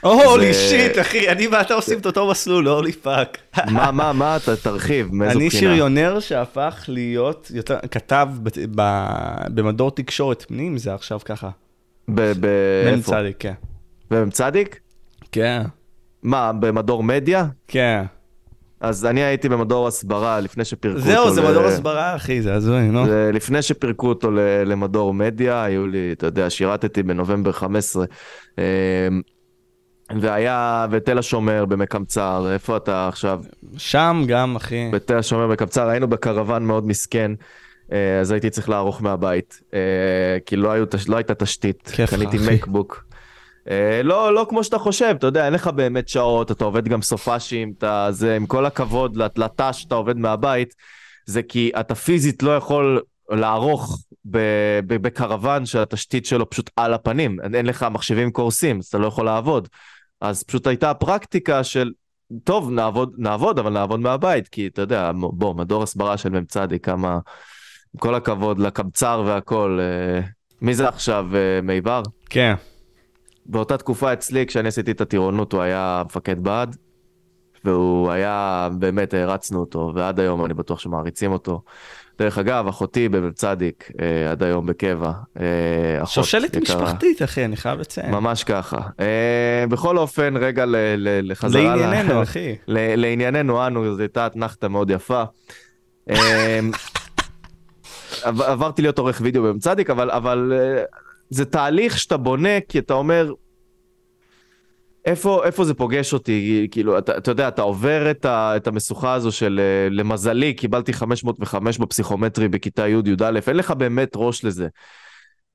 holy shit, אחי, אני ואתה עושים את אותו מסלול, holy fuck. מה, מה, מה, אתה תרחיב, מאיזו בחינה? אני שריונר שהפך להיות, יותר, כתב במדור תקשורת פנים, זה עכשיו ככה. ב... מ"צ, כן. במ"צ? כן. מה, במדור מדיה? כן. אז אני הייתי במדור הסברה לפני שפירקו אותו. זהו, זה ל- מדור הסברה, אחי, זה הזוי, נו. זה לפני שפירקו אותו ל- למדור מדיה, היו לי, אתה יודע, שירתתי בנובמבר 15. אה, והיה בתל השומר במקמצר, איפה אתה עכשיו? שם גם, אחי. בתל השומר בקבצר, היינו בקרוון מאוד מסכן, אה, אז הייתי צריך לערוך מהבית, אה, כי לא, היו, לא הייתה תשתית, כיף לך, קניתי אחי. מקבוק. אה, לא, לא כמו שאתה חושב, אתה יודע, אין לך באמת שעות, אתה עובד גם סופאשים, אתה, זה, עם כל הכבוד לת- לתא שאתה עובד מהבית, זה כי אתה פיזית לא יכול לערוך בקרוון שהתשתית שלו פשוט על הפנים, אין לך מחשבים קורסים, אז אתה לא יכול לעבוד. אז פשוט הייתה הפרקטיקה של טוב, נעבוד, נעבוד, אבל נעבוד מהבית, כי אתה יודע, בוא, מדור הסברה של מ"צ, כמה, עם כל הכבוד לקבצר והכל, אה, מי זה עכשיו, אה, מיבר? כן. באותה תקופה אצלי, כשאני עשיתי את הטירונות, הוא היה מפקד בה"ד, והוא היה, באמת הערצנו אותו, ועד היום אני בטוח שמעריצים אותו. דרך אגב, אחותי במ"צ, אה, עד היום בקבע. אה, שושלת יקרה. משפחתית, אחי, אני חייב לציין. ממש ככה. אה, בכל אופן, רגע ל- ל- לחזרה... ל- לענייננו, אחי. ל- לענייננו אנו, זו הייתה אתנחתה מאוד יפה. עב- עברתי להיות עורך וידאו במצדיק, אבל, אבל אה, זה תהליך שאתה בונה, כי אתה אומר, איפה, איפה זה פוגש אותי? כאילו, אתה, אתה יודע, אתה עובר את, ה, את המשוכה הזו של, אה, למזלי, קיבלתי 505 בפסיכומטרי בכיתה י'-י"א, אין לך באמת ראש לזה.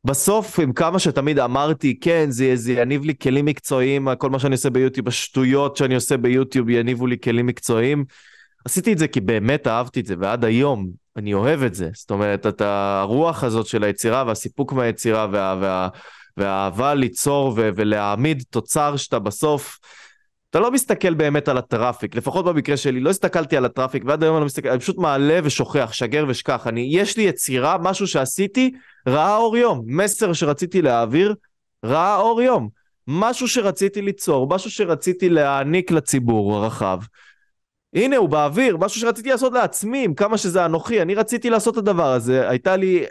בסוף, עם כמה שתמיד אמרתי, כן, זה, זה יניב לי כלים מקצועיים, כל מה שאני עושה ביוטיוב, השטויות שאני עושה ביוטיוב יניבו לי כלים מקצועיים. עשיתי את זה כי באמת אהבתי את זה, ועד היום אני אוהב את זה. זאת אומרת, את הרוח הזאת של היצירה והסיפוק מהיצירה וה, וה, והאהבה ליצור ו, ולהעמיד תוצר שאתה בסוף... אתה לא מסתכל באמת על הטראפיק, לפחות במקרה שלי, לא הסתכלתי על הטראפיק, ועד היום אני לא מסתכל, אני פשוט מעלה ושוכח, שגר ושכח. אני, יש לי יצירה, משהו שעשיתי, ראה אור יום. מסר שרציתי להעביר, ראה אור יום. משהו שרציתי ליצור, משהו שרציתי להעניק לציבור הרחב. הנה, הוא באוויר, משהו שרציתי לעשות לעצמי, עם כמה שזה אנוכי. אני רציתי לעשות את הדבר הזה, הייתה לי...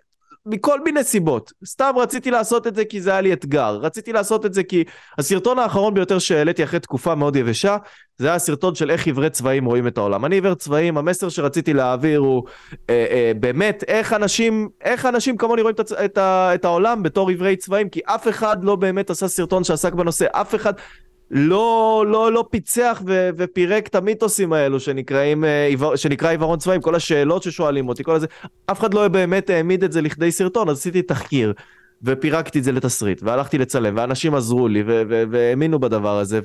מכל מיני סיבות. סתם רציתי לעשות את זה כי זה היה לי אתגר. רציתי לעשות את זה כי הסרטון האחרון ביותר שהעליתי אחרי תקופה מאוד יבשה, זה היה סרטון של איך עיוורי צבעים רואים את העולם. אני עיוור צבעים, המסר שרציתי להעביר הוא אה, אה, באמת איך אנשים, איך אנשים כמוני רואים את. את. את העולם בתור עיוורי צבעים, כי אף אחד לא באמת עשה סרטון שעסק בנושא, אף אחד לא, לא, לא פיצח ו... ופירק את המיתוסים האלו שנקראים, אה. שנקרא עיוורון צבעים, כל השאלות ששואלים אותי, כל הזה, אף אחד לא באמת העמיד את זה לכדי סרטון, אז עשיתי תחקיר. ופירקתי את זה לתסריט, והלכתי לצלם, ואנשים עזרו לי, והאמינו בדבר הזה,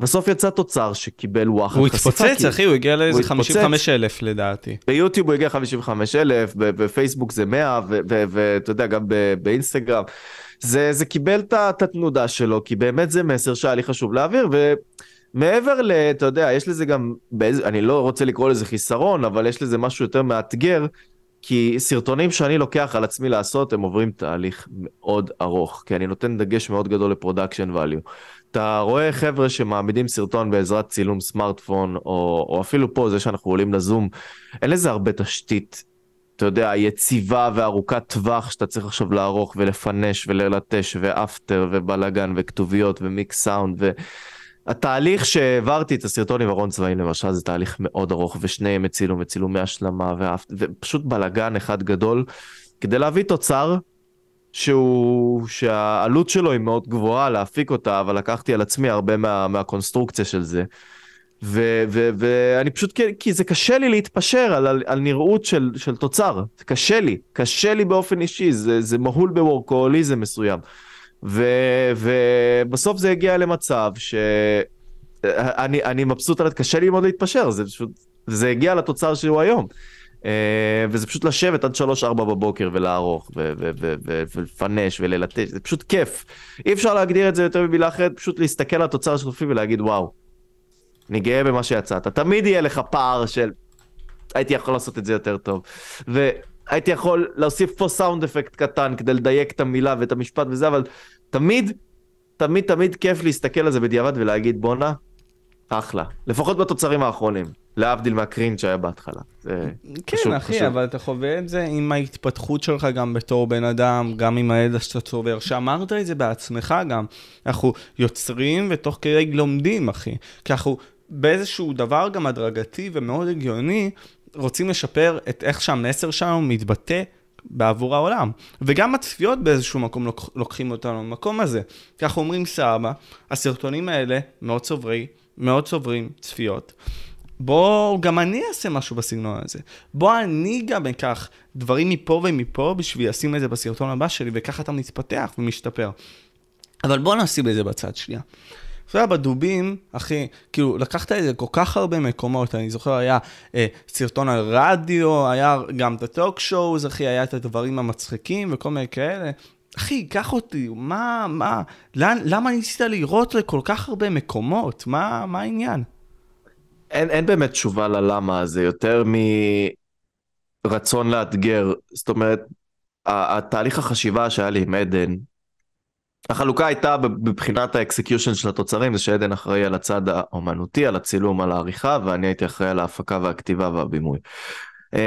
ובסוף יצא תוצר שקיבל וואחד הוא חשיפה, התפוצץ, כי- אחי, הוא הגיע לאיזה הוא התפוצץ. 55 אלף לדעתי. ביוטיוב הוא הגיע 55 אלף, בפייסבוק זה 100, ואתה יודע, גם באינסטגרם. זה, זה קיבל את התנודה שלו, כי באמת זה מסר שהיה לי חשוב להעביר, ומעבר ל... אתה יודע, יש לזה גם, באיזה, אני לא רוצה לקרוא לזה חיסרון, אבל יש לזה משהו יותר מאתגר, כי סרטונים שאני לוקח על עצמי לעשות, הם עוברים תהליך מאוד ארוך, כי אני נותן דגש מאוד גדול ל production value. אתה רואה חבר'ה שמעמידים סרטון בעזרת צילום סמארטפון, או, או אפילו פה, זה שאנחנו עולים לזום, אין לזה הרבה תשתית, אתה יודע, יציבה וארוכת טווח שאתה צריך עכשיו לערוך ולפנצ'ש וללטש ואפטר ובלאגן וכתוביות ומיקס סאונד והתהליך שהעברתי את הסרטון עם ארון צבעים למשל זה תהליך מאוד ארוך ושניהם הצילו וצילומי השלמה ואפ... ופשוט בלאגן אחד גדול כדי להביא תוצר שהוא, שהעלות שלו היא מאוד גבוהה להפיק אותה, אבל לקחתי על עצמי הרבה מה, מהקונסטרוקציה של זה. ואני פשוט, כי- זה קשה לי להתפשר על, על, על נראות של, של תוצר, זה קשה לי, קשה לי באופן אישי, זה, זה מהול בוורקוהוליזם מסוים. ו- ובסוף זה הגיע למצב שאני אני מבסוט על קשה לי מאוד להתפשר, זה פשוט, זה הגיע לתוצר שהוא היום. Uh, וזה פשוט לשבת עד 3-4 בבוקר ולערוך ולפנש וללטש, זה פשוט כיף. אי אפשר להגדיר את זה יותר ממילה אחרת, פשוט להסתכל על התוצר השותפי ולהגיד וואו, אני גאה במה שיצאת. תמיד יהיה לך פער של הייתי יכול לעשות את זה יותר טוב. והייתי יכול להוסיף פה סאונד אפקט קטן כדי לדייק את המילה ואת המשפט וזה, אבל תמיד, תמיד תמיד כיף להסתכל על זה בדיעבד ולהגיד בואנה, אחלה. לפחות בתוצרים האחרונים. להבדיל מהקרינג' שהיה בהתחלה. זה כן, חשוב, אחי, חשוב. אבל אתה חווה את זה עם ההתפתחות שלך גם בתור בן אדם, גם עם הידע שאתה צובר, שאמרת את זה בעצמך גם. אנחנו יוצרים ותוך כדי לומדים, אחי. כי אנחנו באיזשהו דבר גם הדרגתי ומאוד הגיוני, רוצים לשפר את איך שהמסר שלנו מתבטא בעבור העולם. וגם הצפיות באיזשהו מקום לוק, לוקחים אותנו למקום הזה. אנחנו אומרים סבא, הסרטונים האלה מאוד צוברי, מאוד צוברים צפיות. בוא גם אני אעשה משהו בסגנון הזה. בוא אני גם אקח דברים מפה ומפה בשביל לשים את זה בסרטון הבא שלי, וככה אתה מתפתח ומשתפר. אבל בוא נשים את זה בצד שנייה. אתה יודע, בדובים, אחי, כאילו, לקחת את זה כל כך הרבה מקומות, אני זוכר, היה אה, סרטון על רדיו, היה גם את ה talk shows, אחי, היה את הדברים המצחיקים וכל מיני כאלה. אחי, קח אותי, מה, מה, לאן, למה ניסית לראות לכל כך הרבה מקומות? מה, מה העניין? אין, אין באמת תשובה ללמה הזה, יותר מרצון לאתגר. זאת אומרת, התהליך החשיבה שהיה לי עם עדן, החלוקה הייתה מבחינת ה execution של התוצרים, זה שעדן אחראי על הצד האומנותי, על הצילום, על העריכה, ואני הייתי אחראי על ההפקה והכתיבה והבימוי. Uh,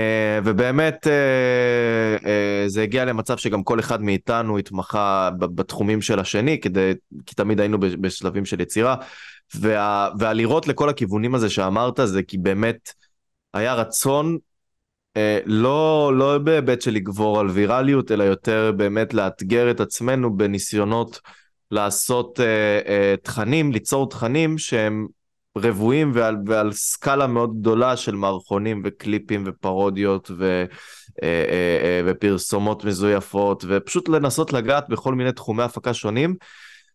ובאמת uh, uh, זה הגיע למצב שגם כל אחד מאיתנו התמחה בתחומים של השני, כדי, כי תמיד היינו בשלבים של יצירה, וה, והלראות לכל הכיוונים הזה שאמרת זה כי באמת היה רצון אה, לא, לא בהיבט של לגבור על ויראליות, אלא יותר באמת לאתגר את עצמנו בניסיונות לעשות אה, אה, תכנים, ליצור תכנים שהם רבועים ועל, ועל סקאלה מאוד גדולה של מערכונים וקליפים ופרודיות ו, אה, אה, אה, ופרסומות מזויפות, ופשוט לנסות לגעת בכל מיני תחומי הפקה שונים,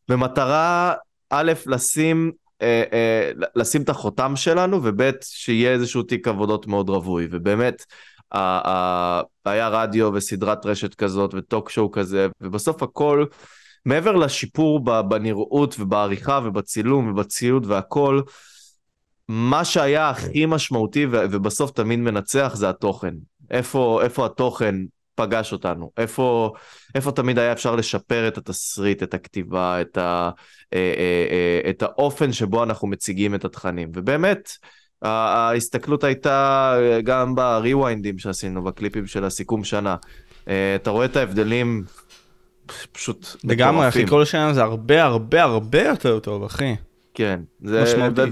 במטרה א', לשים אה, אה, לשים את החותם שלנו, וב' שיהיה איזשהו תיק עבודות מאוד רווי, ובאמת, היה רדיו וסדרת רשת כזאת וטוק שואו כזה, ובסוף הכל, מעבר לשיפור בנראות ובעריכה ובצילום ובציוד והכל, מה שהיה הכי משמעותי ובסוף תמיד מנצח זה התוכן. איפה, איפה התוכן פגש אותנו, איפה, איפה תמיד היה אפשר לשפר את התסריט, את הכתיבה, את, ה, אה, אה, אה, את האופן שבו אנחנו מציגים את התכנים. ובאמת, ההסתכלות הייתה גם בריוויינדים שעשינו, בקליפים של הסיכום שנה. אתה רואה את ההבדלים פשוט לגמרי, אחי, כל שנה זה הרבה הרבה הרבה יותר טוב, אחי. כן. זה, משמעותי.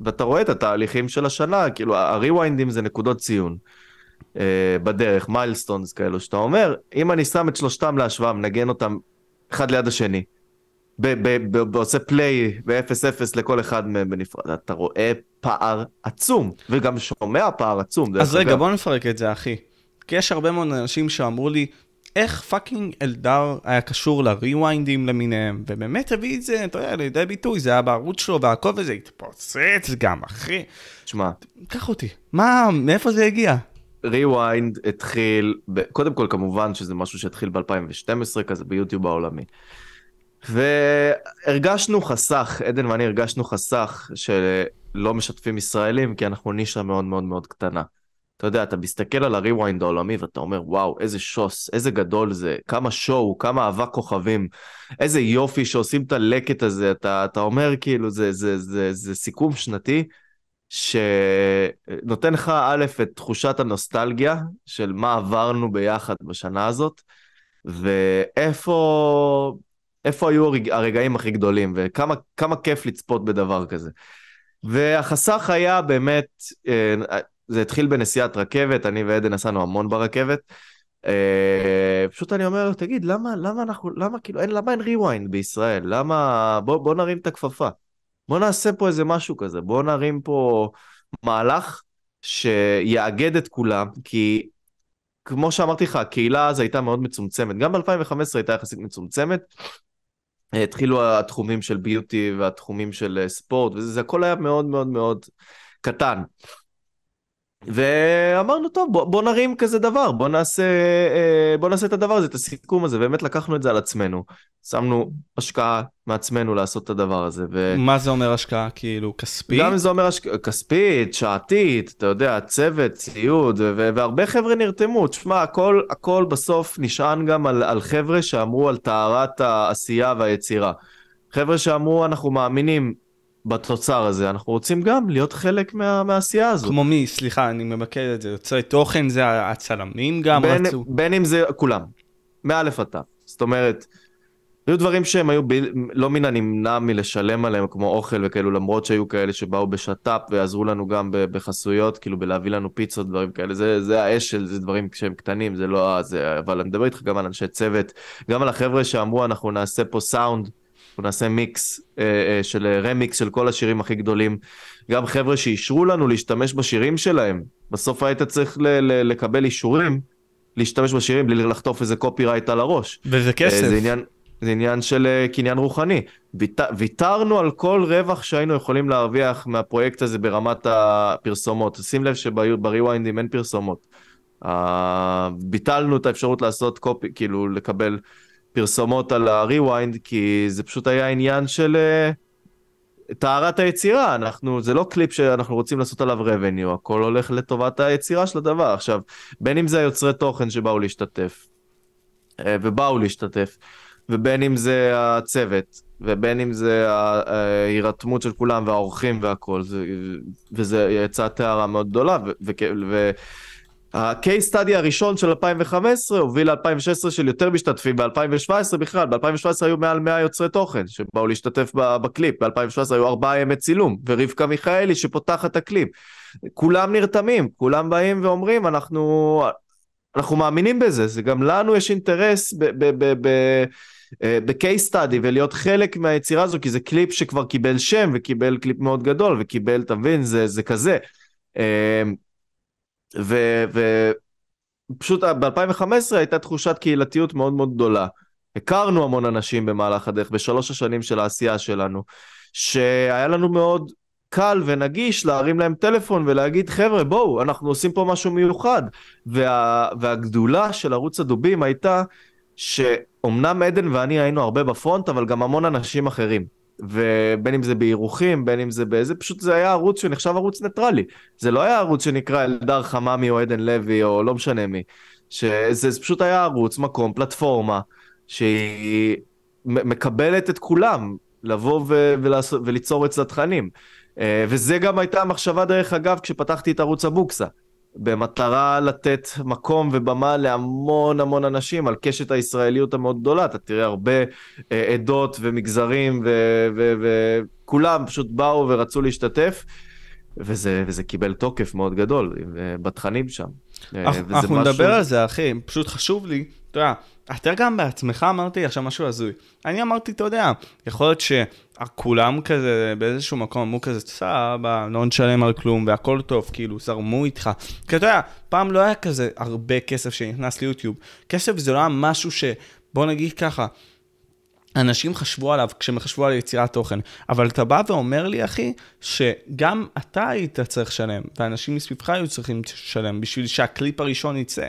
ואתה רואה את התהליכים של השנה, כאילו, הריוויינדים זה נקודות ציון. Uh, בדרך, milestones כאלו, שאתה אומר, אם אני שם את שלושתם להשוואה, מנגן אותם אחד ליד השני, ועושה play ב-0-0 לכל אחד מהם בנפרד, אתה רואה פער עצום, וגם שומע פער עצום. אז רגע, בוא נפרק את זה, אחי. כי יש הרבה מאוד אנשים שאמרו לי, איך fucking אלדר היה קשור לריוויינדים למיניהם, ובאמת הביא את זה, אתה יודע, לידי ביטוי, זה היה בערוץ שלו, והכל וזה התפוצץ גם, אחי. תשמע. קח אותי. מה, מאיפה זה הגיע? ריוויינד התחיל, ב... קודם כל כמובן שזה משהו שהתחיל ב-2012 כזה ביוטיוב העולמי. והרגשנו חסך, עדן ואני הרגשנו חסך שלא משתפים ישראלים כי אנחנו נישה מאוד מאוד מאוד קטנה. אתה יודע, אתה מסתכל על הריוויינד העולמי ואתה אומר, וואו, איזה שוס, איזה גדול זה, כמה שואו, כמה אהבה כוכבים, איזה יופי שעושים את הלקט הזה, אתה, אתה אומר כאילו, זה, זה, זה, זה, זה סיכום שנתי שנותן לך א', את תחושת הנוסטלגיה של מה עברנו ביחד בשנה הזאת, ואיפה איפה היו הרגעים הכי גדולים, וכמה כיף לצפות בדבר כזה. והחסך היה באמת, אה, זה התחיל בנסיעת רכבת, אני ועדן נסענו המון ברכבת. אה, פשוט אני אומר, תגיד, למה, למה אנחנו, למה כאילו, אין, למה אין ריוויינד בישראל? למה, בוא, בוא נרים את הכפפה. בוא נעשה פה איזה משהו כזה, בוא נרים פה מהלך שיאגד את כולם, כי כמו שאמרתי לך, הקהילה אז הייתה מאוד מצומצמת, גם ב-2015 הייתה יחסית מצומצמת, התחילו התחומים של ביוטי והתחומים של ספורט, וזה הכל היה מאוד מאוד מאוד קטן. ואמרנו טוב בוא, בוא נרים כזה דבר בוא נעשה אה, בוא נעשה את הדבר הזה את הסיכום הזה באמת לקחנו את זה על עצמנו שמנו השקעה מעצמנו לעשות את הדבר הזה. ו... מה זה אומר השקעה כאילו כספית? גם זה אומר השקעה כספית שעתית אתה יודע צוות ציוד ו- והרבה חבר'ה נרתמו תשמע הכל הכל בסוף נשען גם על, על חבר'ה שאמרו על טהרת העשייה והיצירה. חבר'ה שאמרו אנחנו מאמינים בתוצר הזה, אנחנו רוצים גם להיות חלק מה, מהעשייה הזו. כמו מי? סליחה, אני ממקד את זה. יוצרי תוכן זה הצלמים גם בין, רצו? בין אם זה כולם, מאלף עד תו. זאת אומרת, היו דברים שהם היו ב... לא מן הנמנע מלשלם עליהם כמו אוכל וכאלו למרות שהיו כאלה שבאו בשת"פ ועזרו לנו גם בחסויות כאילו בלהביא לנו פיצות דברים כאלה זה, זה האש של זה דברים שהם קטנים זה לא זה אבל אני מדבר איתך גם על אנשי צוות גם על החבר'ה שאמרו אנחנו נעשה פה סאונד אנחנו נעשה מיקס אה, אה, של רמיקס של כל השירים הכי גדולים גם חבר'ה שאישרו לנו להשתמש בשירים שלהם בסוף היית צריך ל- ל- לקבל אישורים להשתמש בשירים בלי לחטוף איזה קופי רייט על הראש. וזה כסף. זה עניין, זה עניין של אה, קניין רוחני. ויתר, ויתרנו על כל רווח שהיינו יכולים להרוויח מהפרויקט הזה ברמת הפרסומות. שים לב שבריוויינדים אין פרסומות. Uh, ביטלנו את האפשרות לעשות קופי, כאילו לקבל פרסומות על הריוויינד, כי זה פשוט היה עניין של uh, טהרת היצירה. אנחנו, זה לא קליפ שאנחנו רוצים לעשות עליו revenue, הכל הולך לטובת היצירה של הדבר. עכשיו, בין אם זה היוצרי תוכן שבאו להשתתף, uh, ובאו להשתתף, ובין אם זה הצוות, ובין אם זה ההירתמות של כולם והאורחים והכל, זה, וזה יצר תהודה מאוד גדולה, וה-case study הראשון של 2015 הוביל ל-2016 של יותר משתתפים, ב-2017 בכלל, ב-2017 היו מעל 100 יוצרי תוכן שבאו להשתתף בקליפ, ב-2017 היו ארבעה ימי צילום, ורבקה מיכאלי שפותחת את הקליפ. כולם נרתמים, כולם באים ואומרים, אנחנו, אנחנו מאמינים בזה, זה גם לנו יש אינטרס ב-case study ולהיות חלק מהיצירה הזו, כי זה קליפ שכבר קיבל שם וקיבל קליפ מאוד גדול וקיבל, אתה מבין, זה, זה כזה. ופשוט ב-2015 הייתה תחושת קהילתיות מאוד מאוד גדולה. הכרנו המון אנשים במהלך הדרך, בשלוש השנים של העשייה שלנו, שהיה לנו מאוד קל ונגיש להרים להם טלפון ולהגיד חבר'ה בואו אנחנו עושים פה משהו מיוחד וה, והגדולה של ערוץ הדובים הייתה שאומנם עדן ואני היינו הרבה בפרונט אבל גם המון אנשים אחרים ובין אם זה בירוחים בין אם זה באיזה פשוט זה היה ערוץ שנחשב ערוץ ניטרלי זה לא היה ערוץ שנקרא אלדר חממי או עדן לוי או לא משנה מי שזה זה פשוט היה ערוץ מקום פלטפורמה שהיא מקבלת את כולם לבוא וליצור אצלה תכנים. אה, וזה גם הייתה המחשבה דרך אגב כשפתחתי את ערוץ הבוקסה. במטרה לתת מקום ובמה להמון המון אנשים על קשת הישראליות המאוד גדולה, אתה תראה הרבה אה, עדות ומגזרים וכולם פשוט באו ורצו להשתתף, וזה, וזה קיבל תוקף מאוד גדול אה, בתכנים שם. אנחנו משהו... נדבר על זה אחי, פשוט חשוב לי, אתה יודע, אתה גם בעצמך אמרתי עכשיו משהו הזוי. אני אמרתי, אתה יודע, יכול להיות שכולם כזה באיזשהו מקום אמרו כזה, סבבה, לא נשלם על כלום והכל טוב, כאילו, זרמו איתך. כי אתה יודע, פעם לא היה כזה הרבה כסף שנכנס ליוטיוב. כסף זה לא היה משהו ש... בוא נגיד ככה, אנשים חשבו עליו כשהם חשבו על יצירת תוכן, אבל אתה בא ואומר לי, אחי, שגם אתה היית צריך לשלם, ואנשים מסביבך היו צריכים לשלם בשביל שהקליפ הראשון יצא.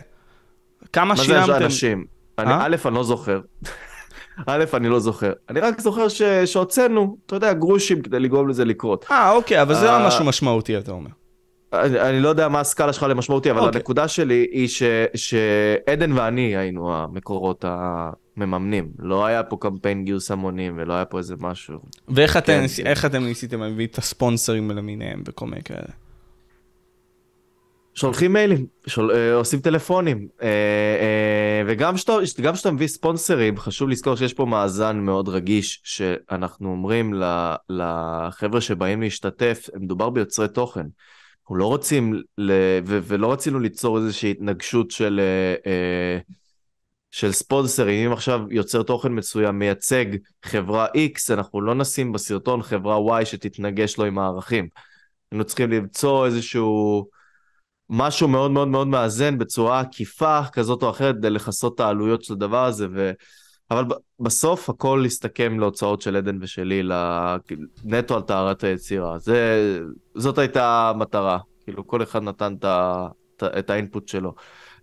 כמה שילמתם? מה זה אנשים? אני, אה? א', אני לא זוכר. א', אני לא זוכר. אני רק זוכר ש... שהוצאנו, אתה יודע, גרושים כדי לגרום לזה לקרות. אה, אוקיי, אבל זה לא אה, משהו משמעותי, אתה אומר. אני, אני לא יודע מה הסקאלה שלך למשמעותי, אבל אוקיי. הנקודה שלי היא ש, שעדן ואני היינו המקורות המממנים. לא היה פה קמפיין גיוס המונים ולא היה פה איזה משהו. ואיך כן. אתם, אתם ניסיתם להביא את הספונסרים למיניהם וכל מיני כאלה? שולחים מיילים, שול, אה, עושים טלפונים, אה, אה, וגם כשאתה מביא ספונסרים, חשוב לזכור שיש פה מאזן מאוד רגיש, שאנחנו אומרים לחבר'ה שבאים להשתתף, מדובר ביוצרי תוכן. אנחנו לא רוצים, ל, ו, ולא רצינו ליצור איזושהי התנגשות של, אה, אה, של ספונסרים. אם עכשיו יוצר תוכן מסוים מייצג חברה X, אנחנו לא נשים בסרטון חברה Y שתתנגש לו עם הערכים. היינו צריכים למצוא איזשהו... משהו מאוד מאוד מאוד מאזן בצורה עקיפה כזאת או אחרת כדי לכסות את העלויות של הדבר הזה ו... אבל בסוף הכל הסתכם להוצאות של עדן ושלי נטו על טהרת היצירה זה זאת הייתה המטרה כאילו כל אחד נתן את, את ה input שלו.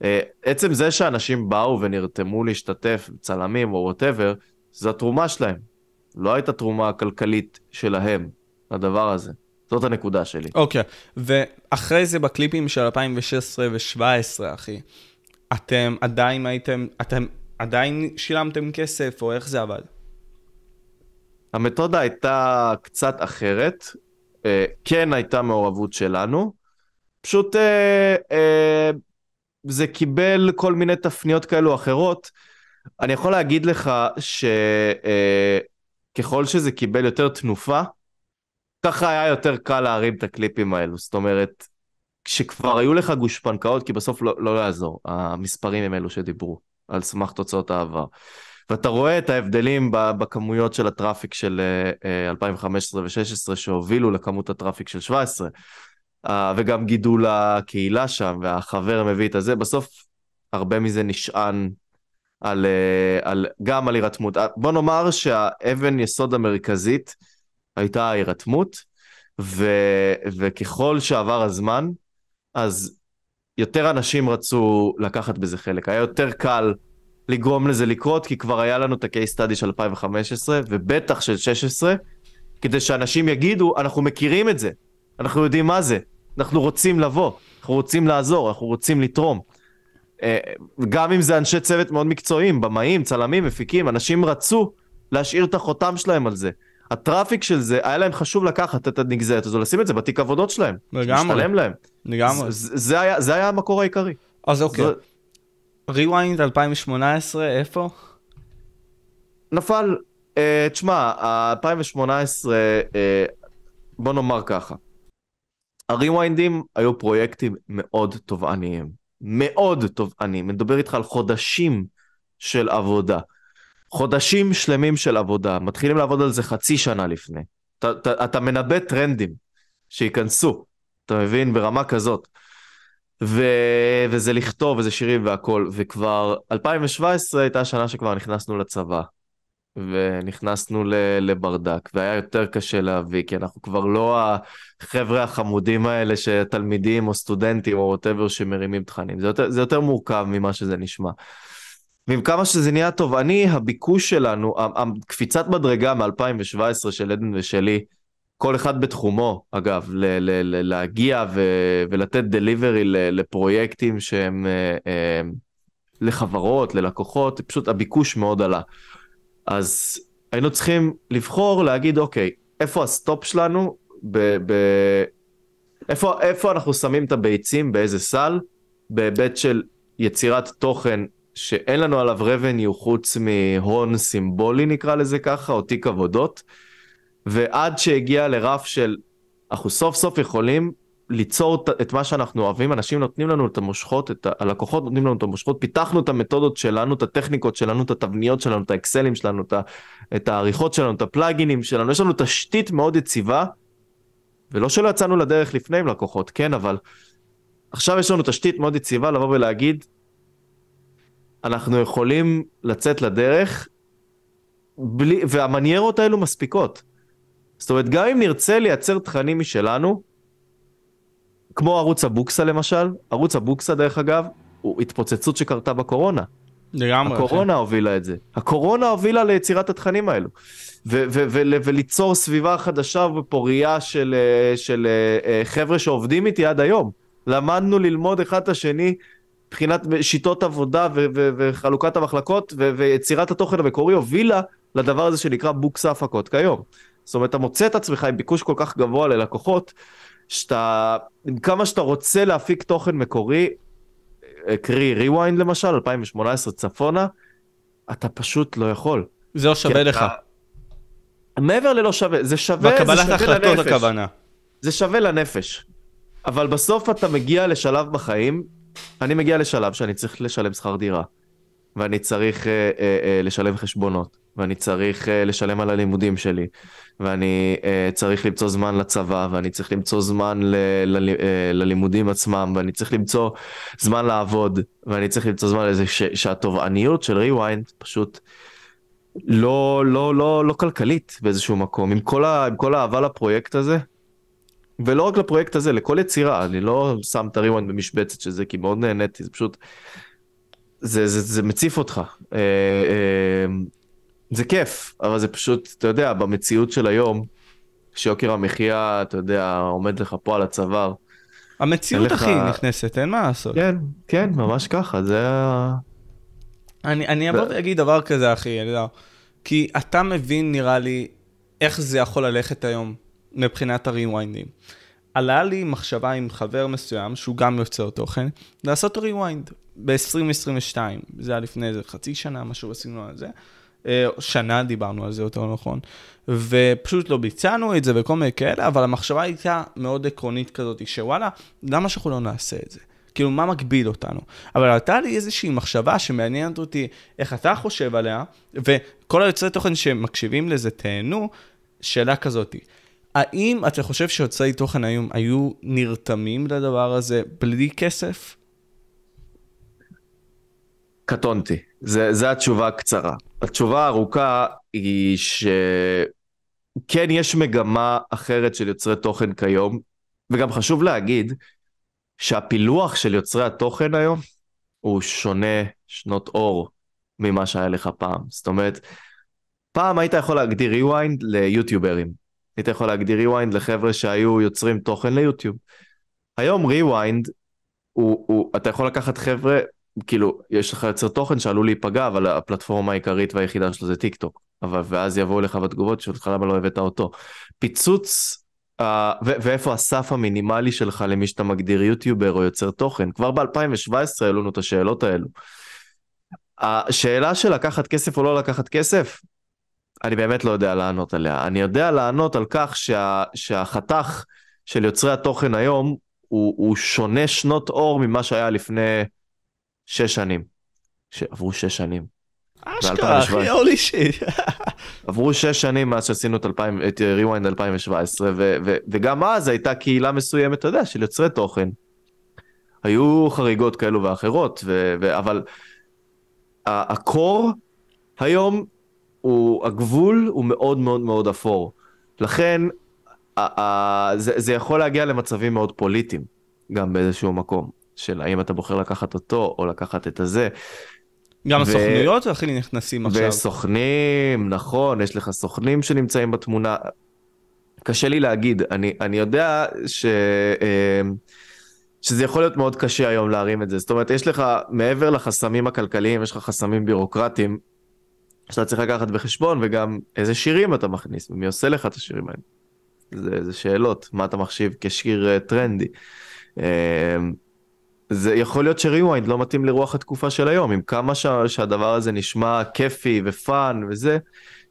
אה, עצם זה שאנשים באו ונרתמו להשתתף צלמים או whatever זו התרומה שלהם לא הייתה תרומה כלכלית שלהם לדבר הזה. זאת הנקודה שלי. אוקיי, okay. ואחרי זה בקליפים של 2016 ו-2017, אחי, אתם עדיין הייתם, אתם עדיין שילמתם כסף, או איך זה עבד? המתודה הייתה קצת אחרת. אה, כן הייתה מעורבות שלנו. פשוט אה, אה, זה קיבל כל מיני תפניות כאלו אחרות. אני יכול להגיד לך שככל שזה קיבל יותר תנופה, ככה היה יותר קל להרים את הקליפים האלו. זאת אומרת, כשכבר היו לך גושפנקאות, כי בסוף לא, לא יעזור, המספרים הם אלו שדיברו על סמך תוצאות העבר. ואתה רואה את ההבדלים בכמויות של הטראפיק של 2015 ו-16 שהובילו לכמות הטראפיק של 17, אה, וגם גידול הקהילה שם, והחבר מביא את הזה, בסוף הרבה מזה נשען על, אה, על, גם על הירתמות. אה, בוא נאמר שהאבן יסוד המרכזית הייתה ההירתמות, ו, וככל שעבר הזמן, אז יותר אנשים רצו לקחת בזה חלק. היה יותר קל לגרום לזה לקרות, כי כבר היה לנו את ה-case study של 2015, ובטח של 16, כדי שאנשים יגידו, אנחנו מכירים את זה, אנחנו יודעים מה זה, אנחנו רוצים לבוא, אנחנו רוצים לעזור, אנחנו רוצים לתרום. אה, גם אם זה אנשי צוות מאוד מקצועיים, במאים, צלמים, מפיקים, אנשים רצו להשאיר את החותם שלהם על זה. הטראפיק של זה, היה להם חשוב לקחת את הנגזרת הזו, לשים את זה בתיק עבודות שלהם. לגמרי. משתלם להם. לגמרי. זה, זה, היה, זה היה המקור העיקרי. אז אוקיי. זו... ריוויינד 2018, איפה? נפל. Uh, תשמע, 2018, uh, בוא נאמר ככה. הריוויינדים היו פרויקטים מאוד תובעניים. מאוד תובעניים. אני מדבר איתך על חודשים של עבודה. חודשים שלמים של עבודה. מתחילים לעבוד על זה חצי שנה לפני. אתה, אתה, אתה מנבא טרנדים שייכנסו, אתה מבין? ברמה כזאת. ו... וזה לכתוב, וזה שירים והכל, וכבר 2017 הייתה השנה שכבר נכנסנו לצבא, ונכנסנו ל... לברדק, והיה יותר קשה להביא, כי אנחנו כבר לא החבר'ה החמודים האלה שתלמידים או סטודנטים או ווטאבר שמרימים תכנים, זה זה יותר מורכב ממה שזה נשמע. ועם כמה שזה נהיה תובעני, הביקוש שלנו, קפיצת מדרגה מ-2017 של עדן ושלי, כל אחד בתחומו, אגב, ל- ל- ל- להגיע ו- ולתת delivery לפרויקטים שהם אה, אה, לחברות, ללקוחות, פשוט הביקוש מאוד עלה. אז היינו צריכים לבחור, להגיד, אוקיי, איפה ה stop שלנו, ב- ב- איפה, איפה אנחנו שמים את הביצים, באיזה סל, בהיבט של יצירת תוכן שאין לנו עליו revenue חוץ מהון סימבולי נקרא לזה ככה, או תיק עבודות. ועד שהגיע לרף של אנחנו סוף סוף יכולים ליצור את מה שאנחנו אוהבים, אנשים נותנים לנו את המושכות, את הלקוחות נותנים לנו את המושכות, פיתחנו את המתודות שלנו, את הטכניקות שלנו, את התבניות שלנו, את האקסלים שלנו, את העריכות שלנו, את הפלאגינים שלנו, יש לנו תשתית מאוד יציבה, ולא שלא יצאנו לדרך לפני עם לקוחות, כן, אבל עכשיו יש לנו תשתית מאוד יציבה לבוא ולהגיד, אנחנו יכולים לצאת לדרך, בלי, והמניירות האלו מספיקות. זאת אומרת, גם אם נרצה לייצר תכנים משלנו, כמו ערוץ הבוקסה למשל, ערוץ הבוקסה דרך אגב, הוא התפוצצות שקרתה בקורונה. לגמרי. הקורונה כן. הובילה את זה. הקורונה הובילה ליצירת התכנים האלו. ו- ו- ו- וליצור סביבה חדשה ופוריה של, אה, של אה, אה, חבר'ה שעובדים איתי עד היום. למדנו ללמוד אחד את השני מבחינת שיטות עבודה ו- ו- וחלוקת המחלקות ו- ויצירת התוכן המקורי הובילה לדבר הזה שנקרא בוקסה הפקות כיום. זאת אומרת, אתה מוצא את עצמך עם ביקוש כל כך גבוה ללקוחות, שאתה, עם כמה שאתה רוצה להפיק תוכן מקורי, קרי ריוויינד למשל, 2018 צפונה, אתה פשוט לא יכול. זה לא שווה לך. אתה... מעבר ללא שווה, זה שווה, זה שווה החלטות הכוונה. זה שווה לנפש. אבל בסוף אתה מגיע לשלב בחיים, אני מגיע לשלב שאני צריך לשלם שכר דירה, ואני צריך אה, אה, אה, לשלם חשבונות, ואני צריך אה, לשלם על הלימודים שלי, ואני uh, צריך למצוא זמן לצבא, ואני צריך למצוא זמן ל- ל- uh, ללימודים עצמם, ואני צריך למצוא זמן לעבוד, ואני צריך למצוא זמן לזה ש- שהתובעניות של ריוויינד פשוט לא, לא, לא, לא כלכלית באיזשהו מקום, עם כל, ה- עם כל האהבה לפרויקט הזה. ולא רק לפרויקט הזה, לכל יצירה, אני לא שם את הריוויינד במשבצת של זה, כי מאוד נהניתי, זה פשוט, זה, זה, זה מציף אותך. Uh, uh, זה כיף, אבל זה פשוט, אתה יודע, במציאות של היום, שיוקר המחיה, אתה יודע, עומד לך פה על הצוואר. המציאות הכי לך... נכנסת, אין מה לעשות. כן, כן, ממש ככה, זה ה... אני, אני אבוא ואגיד דבר כזה, אחי, אני יודע. כי אתה מבין, נראה לי, איך זה יכול ללכת היום מבחינת הריוויינדים. עלה לי מחשבה עם חבר מסוים, שהוא גם יוצר תוכן, לעשות rewind ב-2022. זה היה לפני איזה חצי שנה, משהו עשינו על זה. אה, שנה דיברנו על זה יותר נכון, ופשוט לא ביצענו את זה וכל מיני כאלה, אבל המחשבה הייתה מאוד עקרונית כזאת, שוואלה, למה שאנחנו לא נעשה את זה? כאילו, מה מגביל אותנו? אבל הייתה לי איזושהי מחשבה שמעניינת אותי איך אתה חושב עליה, וכל היוצרי תוכן שמקשיבים לזה, תהנו, שאלה כזאת. האם אתה חושב שיוצרי תוכן היום היו נרתמים לדבר הזה בלי כסף? קטונתי. זה, זה התשובה הקצרה. התשובה הארוכה היא שכן יש מגמה אחרת של יוצרי תוכן כיום, וגם חשוב להגיד שהפילוח של יוצרי התוכן היום הוא שונה שנות אור ממה שהיה לך פעם. זאת אומרת, פעם היית יכול להגדיר rewind ליוטיוברים. היית יכול להגדיר rewind לחבר'ה שהיו יוצרים תוכן ליוטיוב. היום rewind הוא, הוא, אתה יכול לקחת חבר'ה כאילו, יש לך יוצר תוכן שעלול להיפגע, אבל הפלטפורמה העיקרית והיחידה שלו זה טיק טוק. אבל, ואז יבואו לך בתגובות שלך למה לא הבאת אותו. פיצוץ, uh, ו- ואיפה הסף המינימלי שלך למי שאתה מגדיר יוטיובר או יוצר תוכן. כבר ב-2017 העלו לנו את השאלות האלו. השאלה של לקחת כסף או לא לקחת כסף, אני באמת לא יודע לענות עליה. אני יודע לענות על כך שה, שהחתך של יוצרי התוכן היום הוא, הוא שונה שנות אור ממה שהיה לפני שש שנים. עברו שש שנים. אשכרה, אחי, הולי שיט. עברו שש שנים מאז שעשינו את, 2000, את rewind 2017, ו, ו, וגם אז הייתה קהילה מסוימת, אתה יודע, של יוצרי תוכן. היו חריגות כאלו ואחרות, ו, ו, אבל הקור היום, הוא, הגבול הוא מאוד מאוד מאוד אפור. לכן, ה, ה, זה, זה יכול להגיע למצבים מאוד פוליטיים, גם באיזשהו מקום. של האם אתה בוחר לקחת אותו או לקחת את הזה. גם ו... הסוכנויות הכי נכנסים עכשיו. וסוכנים, נכון, יש לך סוכנים שנמצאים בתמונה. קשה לי להגיד, אני, אני יודע ש... אמ, שזה יכול להיות מאוד קשה היום להרים את זה. זאת אומרת, יש לך, מעבר לחסמים הכלכליים, יש לך חסמים בירוקרטיים, שאתה צריך לקחת בחשבון, וגם איזה שירים אתה מכניס, ומי עושה לך את השירים האלה. זה, זה שאלות, מה אתה מחשיב כשיר uh, טרנדי. Uh, זה יכול להיות שריוויינד לא מתאים לרוח התקופה של היום, עם כמה שה, שהדבר הזה נשמע כיפי ופאן וזה,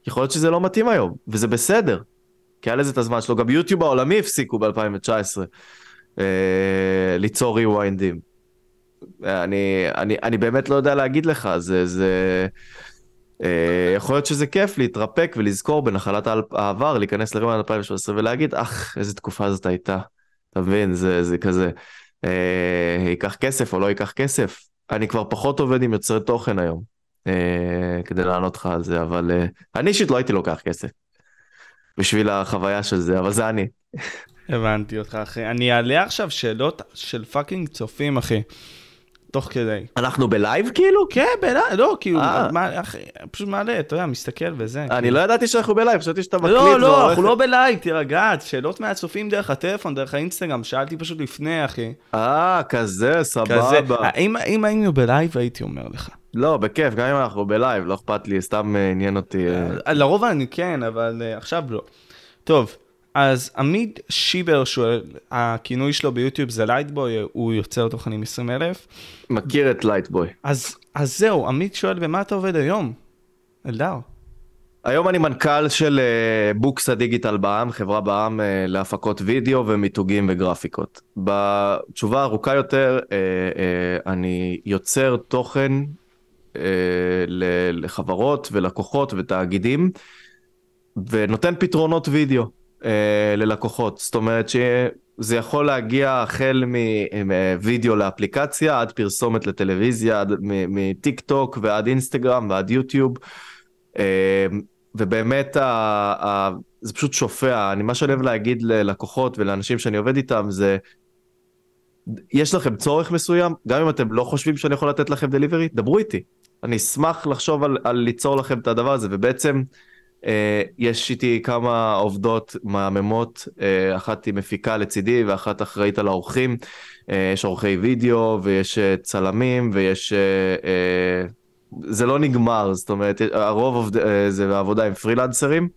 יכול להיות שזה לא מתאים היום, וזה בסדר, כי היה לזה את הזמן שלו, גם יוטיוב העולמי הפסיקו ב-2019 אה, ליצור ריוויינדים. אני, אני, אני באמת לא יודע להגיד לך, זה, זה, אה, יכול להיות שזה כיף להתרפק ולזכור בנחלת העבר, להיכנס לריוויינד 2017 ולהגיד, אך, איזה תקופה זאת הייתה, אתה מבין, זה, זה כזה. אה, ייקח כסף או לא ייקח כסף. אני כבר פחות עובד עם יוצרי תוכן היום, אה, כדי לענות לך על זה, אבל אה, אני אישית לא הייתי לוקח כסף בשביל החוויה של זה, אבל זה אני. הבנתי אותך, אחי. אני אעלה עכשיו שאלות של fucking צופים, אחי. תוך כדי. אנחנו בלייב כאילו? כן, בלייב, לא, כאילו, אה. מה, אחי, פשוט מעלה, אתה יודע, מסתכל וזה. אני כאילו. לא ידעתי שאנחנו בלייב, חשבתי שאתה מקליט. לא, לא, אנחנו לא בלייב, תירגע, שאלות מהצופים דרך הטלפון, דרך האינסטגרם, שאלתי פשוט לפני, אחי. אה, כזה, סבבה. אם היינו בלייב, הייתי אומר לך. לא, בכיף, גם אם אנחנו בלייב, לא אכפת לי, סתם אה, עניין אותי. אה. לרוב אני כן, אבל עכשיו לא. טוב. אז עמית שיבר שואל, הכינוי שלו ביוטיוב זה לייטבוי, הוא יוצר תוכנים 20 אלף. מכיר את לייטבוי. אז, אז זהו, עמית שואל, במה אתה עובד היום? אלדר. היום אני מנכ"ל של בוקס דיגיטל בע"מ, חברה בע"מ uh, להפקות וידאו ומיתוגים וגרפיקות. בתשובה ארוכה יותר, uh, אני יוצר תוכן לחברות ולקוחות ותאגידים, ונותן פתרונות וידאו. אה, ללקוחות. זאת אומרת שזה יכול להגיע החל מווידאו לאפליקציה, עד פרסומת לטלוויזיה, עד מטיק טוק ועד אינסטגרם ועד יוטיוב. אה, ובאמת ה, ה, זה פשוט שופע. אני, מה שאני אוהב להגיד ללקוחות ולאנשים שאני עובד איתם זה, יש לכם צורך מסוים, גם אם אתם לא חושבים שאני יכול לתת לכם דליברי, דברו איתי. אני אשמח לחשוב על, על ליצור לכם את הדבר הזה, ובעצם יש איתי כמה עובדות מהממות, אה, אחת היא מפיקה לצידי ואחת אחראית על האורחים. אה, יש עורכי וידאו ויש צלמים ויש... זה לא נגמר, זאת אומרת, הרוב עובד, זה בעבודה עם פרילנסרים.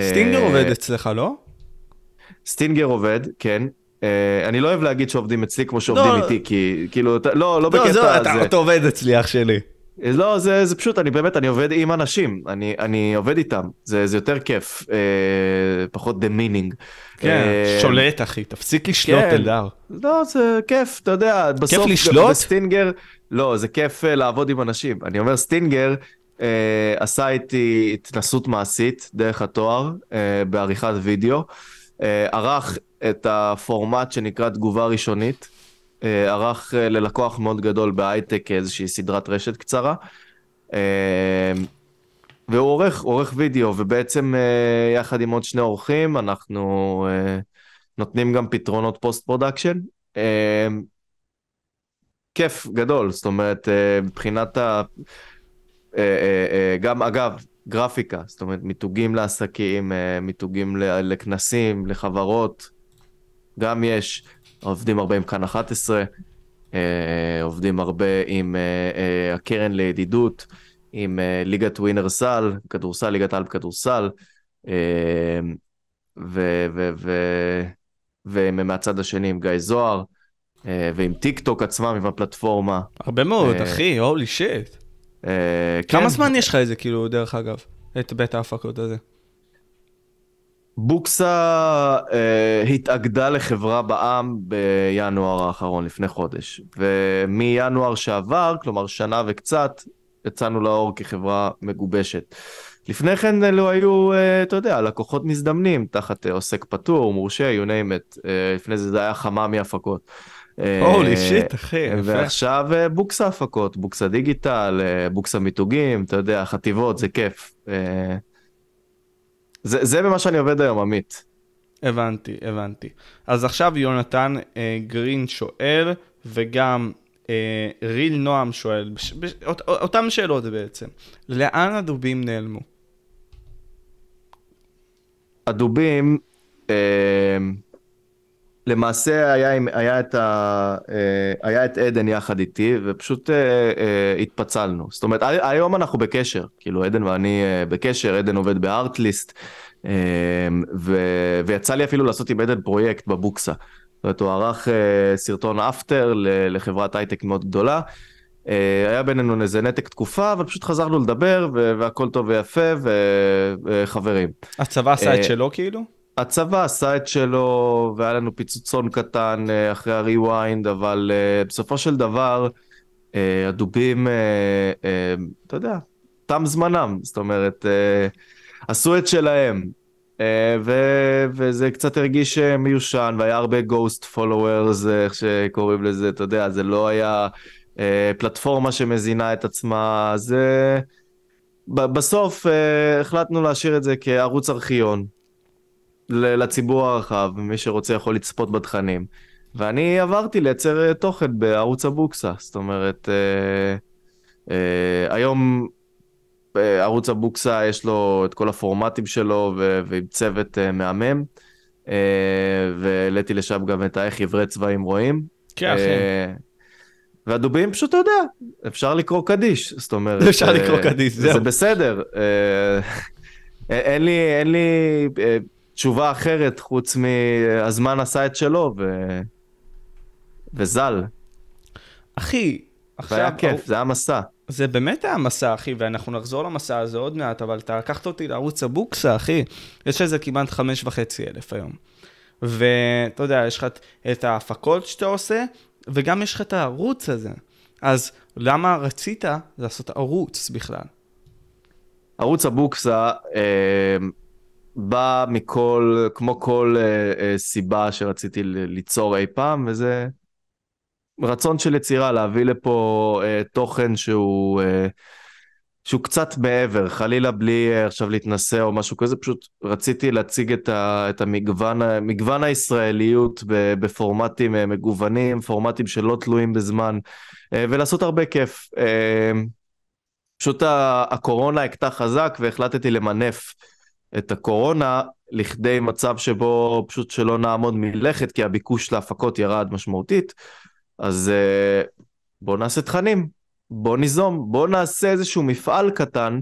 סטינגר עובד אצלך, לא? סטינגר עובד, כן. אה, אני לא אוהב להגיד שעובדים אצלי כמו שעובדים לא. איתי, כי כאילו, לא, לא לא, בקטע הזה. אתה אתה עובד אצלי, אח שלי. לא, זה, זה פשוט, אני באמת, אני עובד עם אנשים, אני, אני עובד איתם, זה, זה יותר כיף, אה, פחות demeaning. כן, אה, שולט, אחי, תפסיק לשלוט, כן. אלדר. לא, זה כיף, אתה יודע, בסוף... לשלוט? בסטינגר, לא, זה כיף אה, לעבוד עם אנשים. אני אומר, סטינגר אה, עשה איתי התנסות מעשית דרך התואר אה, בעריכת וידאו, אה, ערך את הפורמט שנקרא תגובה ראשונית, ערך אה, ללקוח מאוד גדול בהייטק איזושהי סדרת רשת קצרה. אה, והוא עורך, עורך וידאו, ובעצם אה, יחד עם עוד שני עורכים, אנחנו אה, נותנים גם פתרונות post production. אה, כיף גדול, זאת אומרת, אה, מבחינת ה... אה, אה, אה, גם, אגב, גרפיקה, זאת אומרת, מיתוגים לעסקים, אה, מיתוגים לכנסים, לחברות, גם יש, עובדים הרבה עם כאן 11, אה, עובדים הרבה עם אה, אה, הקרן לידידות, עם אה, ליגת ווינר סל, כדורסל, ליגת העל בכדורסל, אה, ומהצד השני עם גיא זוהר, אה, ועם טיק טוק עצמם, עם הפלטפורמה. הרבה מאוד, אה, אחי, holy shit. אה, כמה כן. זמן יש לך את זה, כאילו, דרך אגב? את בית ההפקות הזה. בוקסה אה, התאגדה לחברה בע"מ בינואר האחרון, לפני חודש. ומינואר שעבר, כלומר שנה וקצת, יצאנו לאור כחברה מגובשת. לפני כן אלו היו, אה, אתה יודע, לקוחות מזדמנים, תחת אה, עוסק פטור, מורשה, you name it. אה, לפני זה זה היה חממי הפקות. הולי שיט, אחי. ועכשיו בוקסה הפקות, בוקסה דיגיטל, בוקסה מיתוגים, אתה יודע, חטיבות, זה כיף. זה, זה במה שאני עובד היום, עמית. הבנתי, הבנתי. אז עכשיו יונתן אה, גרין שואל, וגם אה, ריל נועם שואל, בש, בש, אות, אותם שאלות בעצם. לאן הדובים נעלמו? הדובים, אה, למעשה היה, היה, את ה, אה, היה את עדן יחד איתי, ופשוט אה, אה, התפצלנו. זאת אומרת, הי- היום אנחנו בקשר, כאילו עדן ואני בקשר, עדן עובד בארטליסט, ו, ויצא לי אפילו לעשות עם עדן פרויקט בבוקסה. זאת אומרת, הוא ערך סרטון אפטר לחברת הייטק מאוד גדולה. היה בינינו איזה נתק תקופה, אבל פשוט חזרנו לדבר, והכל טוב ויפה, וחברים. הצבא עשה את שלו כאילו? הצבא עשה את שלו, והיה לנו פיצוצון קטן אה, אחרי הריוויינד, אבל אה, בסופו של דבר, אה, הדובים, אתה יודע, תם זמנם, זאת אומרת, עשו את שלהם, ו- וזה קצת הרגיש מיושן, והיה הרבה ghost followers, איך שקוראים לזה, אתה יודע, זה לא היה פלטפורמה שמזינה את עצמה, זה... בסוף החלטנו להשאיר את זה כערוץ ארכיון. לציבור הרחב, מי שרוצה יכול לצפות בתכנים. ואני עברתי לייצר אה, תוכן בערוץ הבוקסה, זאת אומרת, אה, אה, היום אה, ערוץ הבוקסה יש לו את כל הפורמטים שלו ו- ועם צוות אה, מהמם, אה, והעליתי לשם גם את האיך עברי צבעים רואים. כן, אחי. אה, והדובים פשוט, אתה יודע, אפשר לקרוא קדיש, זאת אומרת... אפשר לקרוא אה, קדיש, זה זהו. בסדר. אה, אין לי, אין לי תשובה אחרת חוץ מהזמן עשה את שלו, ו... וזל. אחי, זה היה עכשיו, כיף, זה היה מסע. זה באמת היה מסע, אחי, ואנחנו נחזור למסע הזה עוד מעט, אבל אתה לקחת אותי לערוץ הבוקסה, אחי. יש לזה כמעט חמש וחצי אלף היום. ואתה יודע, יש לך את ההפקות שאתה עושה, וגם יש לך את הערוץ הזה. אז למה רצית לעשות ערוץ בכלל? ערוץ הבוקסה אה, בא מכל, כמו כל אה, אה, סיבה שרציתי ליצור אי פעם, וזה רצון של יצירה, להביא לפה אה, תוכן שהוא, אה, שהוא קצת מעבר, חלילה בלי אה, עכשיו להתנשא או משהו כזה, פשוט רציתי להציג את, ה, את המגוון, מגוון הישראליות ב- בפורמטים אה, מגוונים, פורמטים שלא תלויים בזמן, אה, ולעשות הרבה כיף. אה, פשוט הקורונה הכתה חזק והחלטתי למנף את הקורונה לכדי מצב שבו פשוט שלא נעמוד מלכת כי הביקוש להפקות ירד משמעותית. אז אה, בוא נעשה תכנים, בוא ניזום, בוא נעשה איזשהו מפעל קטן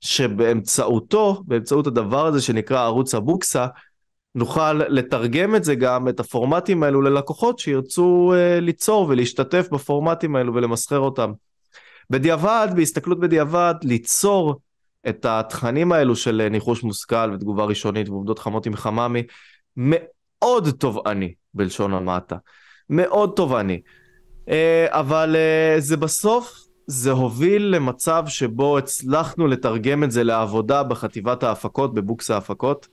שבאמצעותו, באמצעות הדבר הזה שנקרא ערוץ הבוקסה, נוכל לתרגם את זה גם, את הפורמטים האלו ללקוחות שירצו uh, ליצור ולהשתתף בפורמטים האלו ולמסחר אותם. בדיעבד, בהסתכלות בדיעבד, ליצור את התכנים האלו של ניחוש מושכל ותגובה ראשונית ועובדות חמות עם חממי, מאוד תובעני בלשון המעטה. מאוד תובעני. Uh, אבל uh, זה בסוף, זה הוביל למצב שבו הצלחנו לתרגם את זה לעבודה בחטיבת ההפקות, בבוקס ההפקות,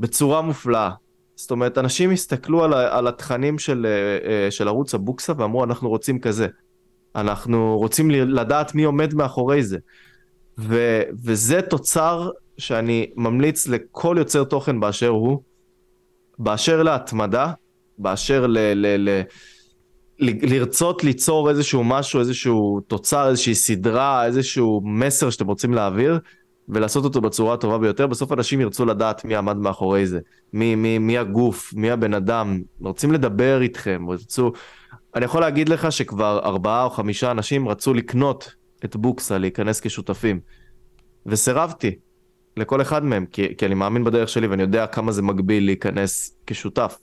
בצורה מופלאה. זאת אומרת, אנשים הסתכלו על, על התכנים של, של ערוץ הבוקסה ואמרו, אנחנו רוצים כזה. אנחנו רוצים לדעת מי עומד מאחורי זה. ו, וזה תוצר שאני ממליץ לכל יוצר תוכן באשר הוא, באשר להתמדה, באשר ל... ל, ל לרצות ליצור איזשהו משהו, איזשהו תוצר, איזושהי סדרה, איזשהו מסר שאתם רוצים להעביר, ולעשות אותו בצורה הטובה ביותר, בסוף אנשים ירצו לדעת מי עמד מאחורי זה, מי, מי, מי הגוף, מי הבן אדם, רוצים לדבר איתכם, רצו... אני יכול להגיד לך שכבר ארבעה או חמישה אנשים רצו לקנות את בוקסה, להיכנס כשותפים, וסירבתי לכל אחד מהם, כי, כי אני מאמין בדרך שלי ואני יודע כמה זה מגביל להיכנס כשותף.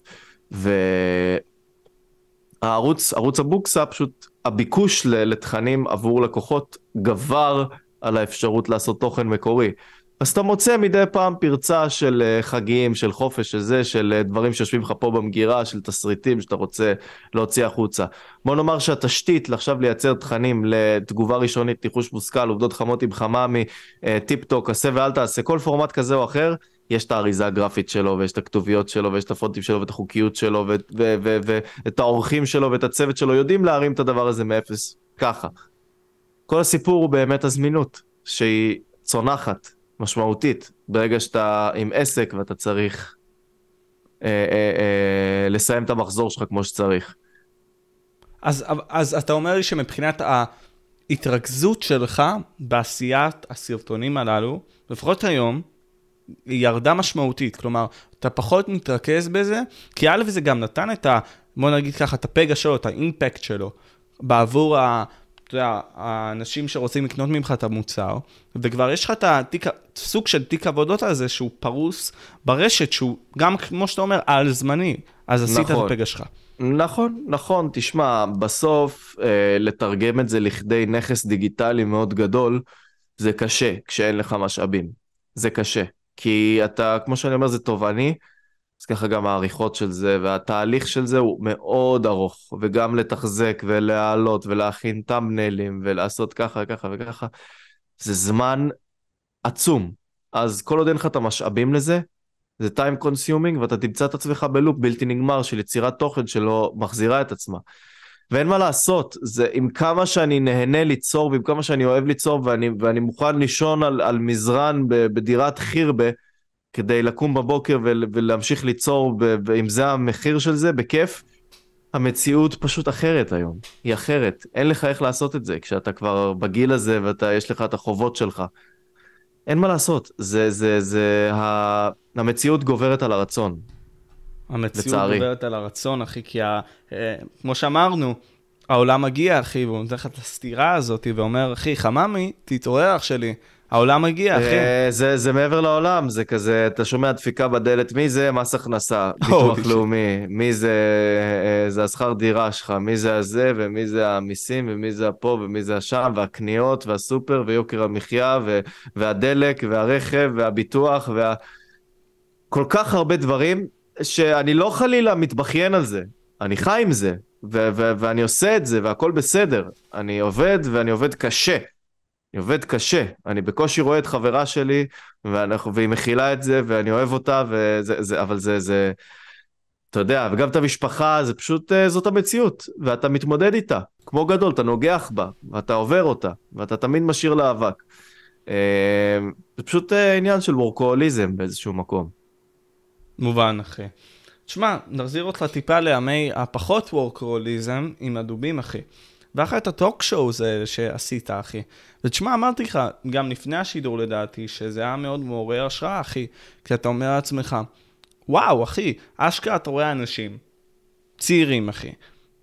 והערוץ, ערוץ הבוקסה, פשוט הביקוש לתכנים עבור לקוחות גבר על האפשרות לעשות תוכן מקורי. אז אתה מוצא מדי פעם פרצה של אה, חגים, של חופש, של זה, של אה, דברים שיושבים לך פה במגירה, של תסריטים שאתה רוצה להוציא החוצה. בוא נאמר שהתשתית לעכשיו לייצר תכנים לתגובה ראשונית, ניחוש מושכל, עובדות חמות עם חממי, אה, טיפ טוק, עשה ואל תעשה, כל פורמט כזה או אחר, יש את האריזה הגרפית שלו, ויש את הכתוביות שלו, ויש את הפונטים שלו, ואת החוקיות שלו, ואת האורחים שלו, ואת הצוות שלו, יודעים להרים את הדבר הזה מאפס, ככה. כל הסיפור הוא באמת הזמינות, שהיא צונחת. משמעותית ברגע שאתה עם עסק ואתה צריך אה, אה, אה, לסיים את המחזור שלך כמו שצריך. אז, אז אתה אומר לי שמבחינת ההתרכזות שלך בעשיית הסרטונים הללו, לפחות היום, היא ירדה משמעותית. כלומר, אתה פחות מתרכז בזה, כי א' זה גם נתן את ה... בוא נגיד ככה, את הפגע שלו, את האימפקט שלו, בעבור ה... אתה יודע, האנשים שרוצים לקנות ממך את המוצר, וכבר יש לך את התיק, סוג של תיק עבודות הזה שהוא פרוס ברשת, שהוא גם, כמו שאתה אומר, על זמני, אז עשית נכון. את הפגע שלך. נכון, נכון, תשמע, בסוף אה, לתרגם את זה לכדי נכס דיגיטלי מאוד גדול, זה קשה כשאין לך משאבים. זה קשה. כי אתה, כמו שאני אומר, זה תובעני, אז ככה גם העריכות של זה, והתהליך של זה הוא מאוד ארוך, וגם לתחזק ולהעלות ולהכין טאמנלים ולעשות ככה, ככה וככה, זה זמן עצום. אז כל עוד אין לך את המשאבים לזה, זה time consuming ואתה תמצא את עצמך בלופ בלתי נגמר של יצירת תוכן שלא מחזירה את עצמה. ואין מה לעשות, זה עם כמה שאני נהנה ליצור ועם כמה שאני אוהב ליצור ואני, ואני מוכן לישון על, על מזרן בדירת חירבה, כדי לקום בבוקר ולהמשיך ליצור, ואם זה המחיר של זה, בכיף. המציאות פשוט אחרת היום, היא אחרת. אין לך איך לעשות את זה כשאתה כבר בגיל הזה ויש לך את החובות שלך. אין מה לעשות, זה, זה, זה, ה... המציאות גוברת על הרצון. המציאות לצערי. גוברת על הרצון, אחי, כי ה... אה, כמו שאמרנו, העולם מגיע, אחי, והוא נותן לך את הסתירה הזאת, ואומר, אחי, חממי, תתעורר אח שלי. העולם מגיע, אחי. אה, זה, זה מעבר לעולם, זה כזה, אתה שומע דפיקה בדלת, מי זה? מס הכנסה, ביטוח לאומי, מי זה, אה, זה השכר דירה שלך, מי זה הזה, ומי זה המיסים, ומי זה הפה, ומי זה השם, והקניות, והסופר, ויוקר המחיה, ו, והדלק, והרכב, והביטוח, וה... כל כך הרבה דברים, שאני לא חלילה מתבכיין על זה, אני חי עם זה, ו- ו- ואני עושה את זה, והכל בסדר. אני עובד, ואני עובד קשה. אני עובד קשה, אני בקושי רואה את חברה שלי, ואנחנו, והיא מכילה את זה, ואני אוהב אותה, וזה, זה, אבל זה, זה, אתה יודע, וגם את המשפחה, זה פשוט, אה, זאת המציאות, ואתה מתמודד איתה, כמו גדול, אתה נוגח בה, ואתה עובר אותה, ואתה תמיד משאיר לה אבק. אה, זה פשוט אה, עניין של וורקואליזם באיזשהו מקום. מובן, אחי. תשמע, נחזיר אותך טיפה לימי הפחות וורקואליזם עם הדובים, אחי. ואחרי את הטוק שואו זה שעשית, אחי. ותשמע, אמרתי לך, גם לפני השידור לדעתי, שזה היה מאוד מעורר השראה, אחי. כי אתה אומר לעצמך, וואו, אחי, אשכרה אתה רואה אנשים, צעירים, אחי,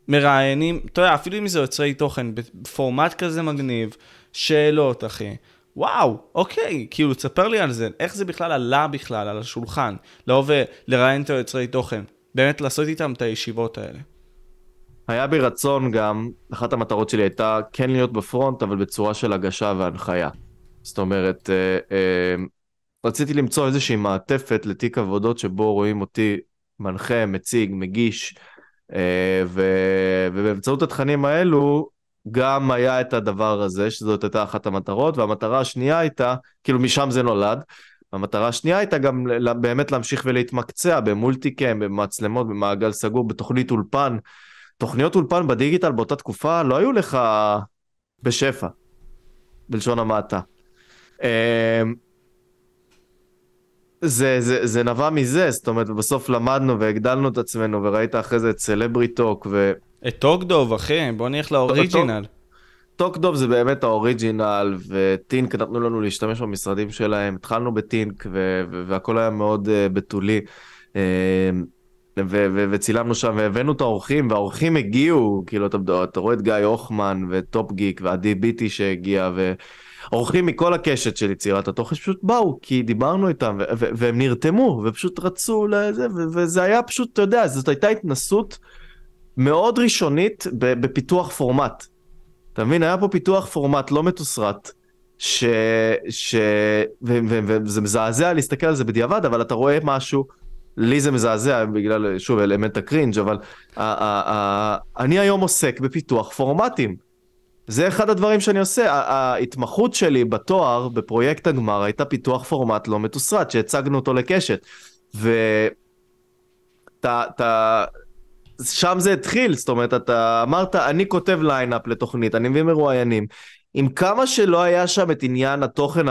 מראיינים, אתה יודע, אפילו אם זה יוצרי תוכן, בפורמט כזה מגניב, שאלות, אחי. וואו, אוקיי, כאילו, תספר לי על זה, איך זה בכלל עלה בכלל על השולחן, לבוא ולראיין את היוצרי תוכן, באמת לעשות איתם את הישיבות האלה. היה בי רצון גם, אחת המטרות שלי הייתה כן להיות בפרונט, אבל בצורה של הגשה והנחיה. זאת אומרת, אה, אה, רציתי למצוא איזושהי מעטפת לתיק עבודות שבו רואים אותי מנחה, מציג, מגיש, אה, ו, ובאמצעות התכנים האלו גם היה את הדבר הזה, שזאת הייתה אחת המטרות, והמטרה השנייה הייתה, כאילו משם זה נולד, המטרה השנייה הייתה גם באמת להמשיך ולהתמקצע במולטיקאם, במצלמות, במעגל סגור, בתוכנית אולפן. תוכניות אולפן בדיגיטל באותה תקופה לא היו לך בשפע, בלשון המעטה. אמ, זה, זה, זה נבע מזה, זאת אומרת, בסוף למדנו והגדלנו את עצמנו, וראית אחרי זה את סלברי טוק ו... את טוקדוב, אחי, בוא נלך לאוריג'ינל. טוקדוב זה באמת האוריג'ינל, וטינק נתנו לנו להשתמש במשרדים שלהם, התחלנו בטינק, והכל היה מאוד uh, בתולי. Uh, וצילמנו שם והבאנו את האורחים והאורחים הגיעו כאילו אתה, אתה רואה את גיא הוחמן וטופ גיק ועדי ביטי שהגיע ואורחים מכל הקשת של יצירת התוכן פשוט באו כי דיברנו איתם והם נרתמו ופשוט רצו לזה וזה היה פשוט אתה יודע זאת הייתה התנסות מאוד ראשונית בפיתוח פורמט. אתה מבין היה פה פיתוח פורמט לא מתוסרט. ש... ש... ו... ו... וזה מזעזע להסתכל על זה בדיעבד אבל אתה רואה משהו לי זה מזעזע בגלל, שוב, אלמנט ה cringe, אבל אני היום עוסק בפיתוח פורמטים. זה אחד הדברים שאני עושה. ההתמחות שלי בתואר, בפרויקט הגמר, הייתה פיתוח פורמט לא מתוסרט, שהצגנו אותו לקשת. ו... שם זה התחיל, זאת אומרת, אתה אמרת, אני כותב ליינאפ לתוכנית, אני מביא מרואיינים. עם כמה שלא היה שם את עניין התוכן,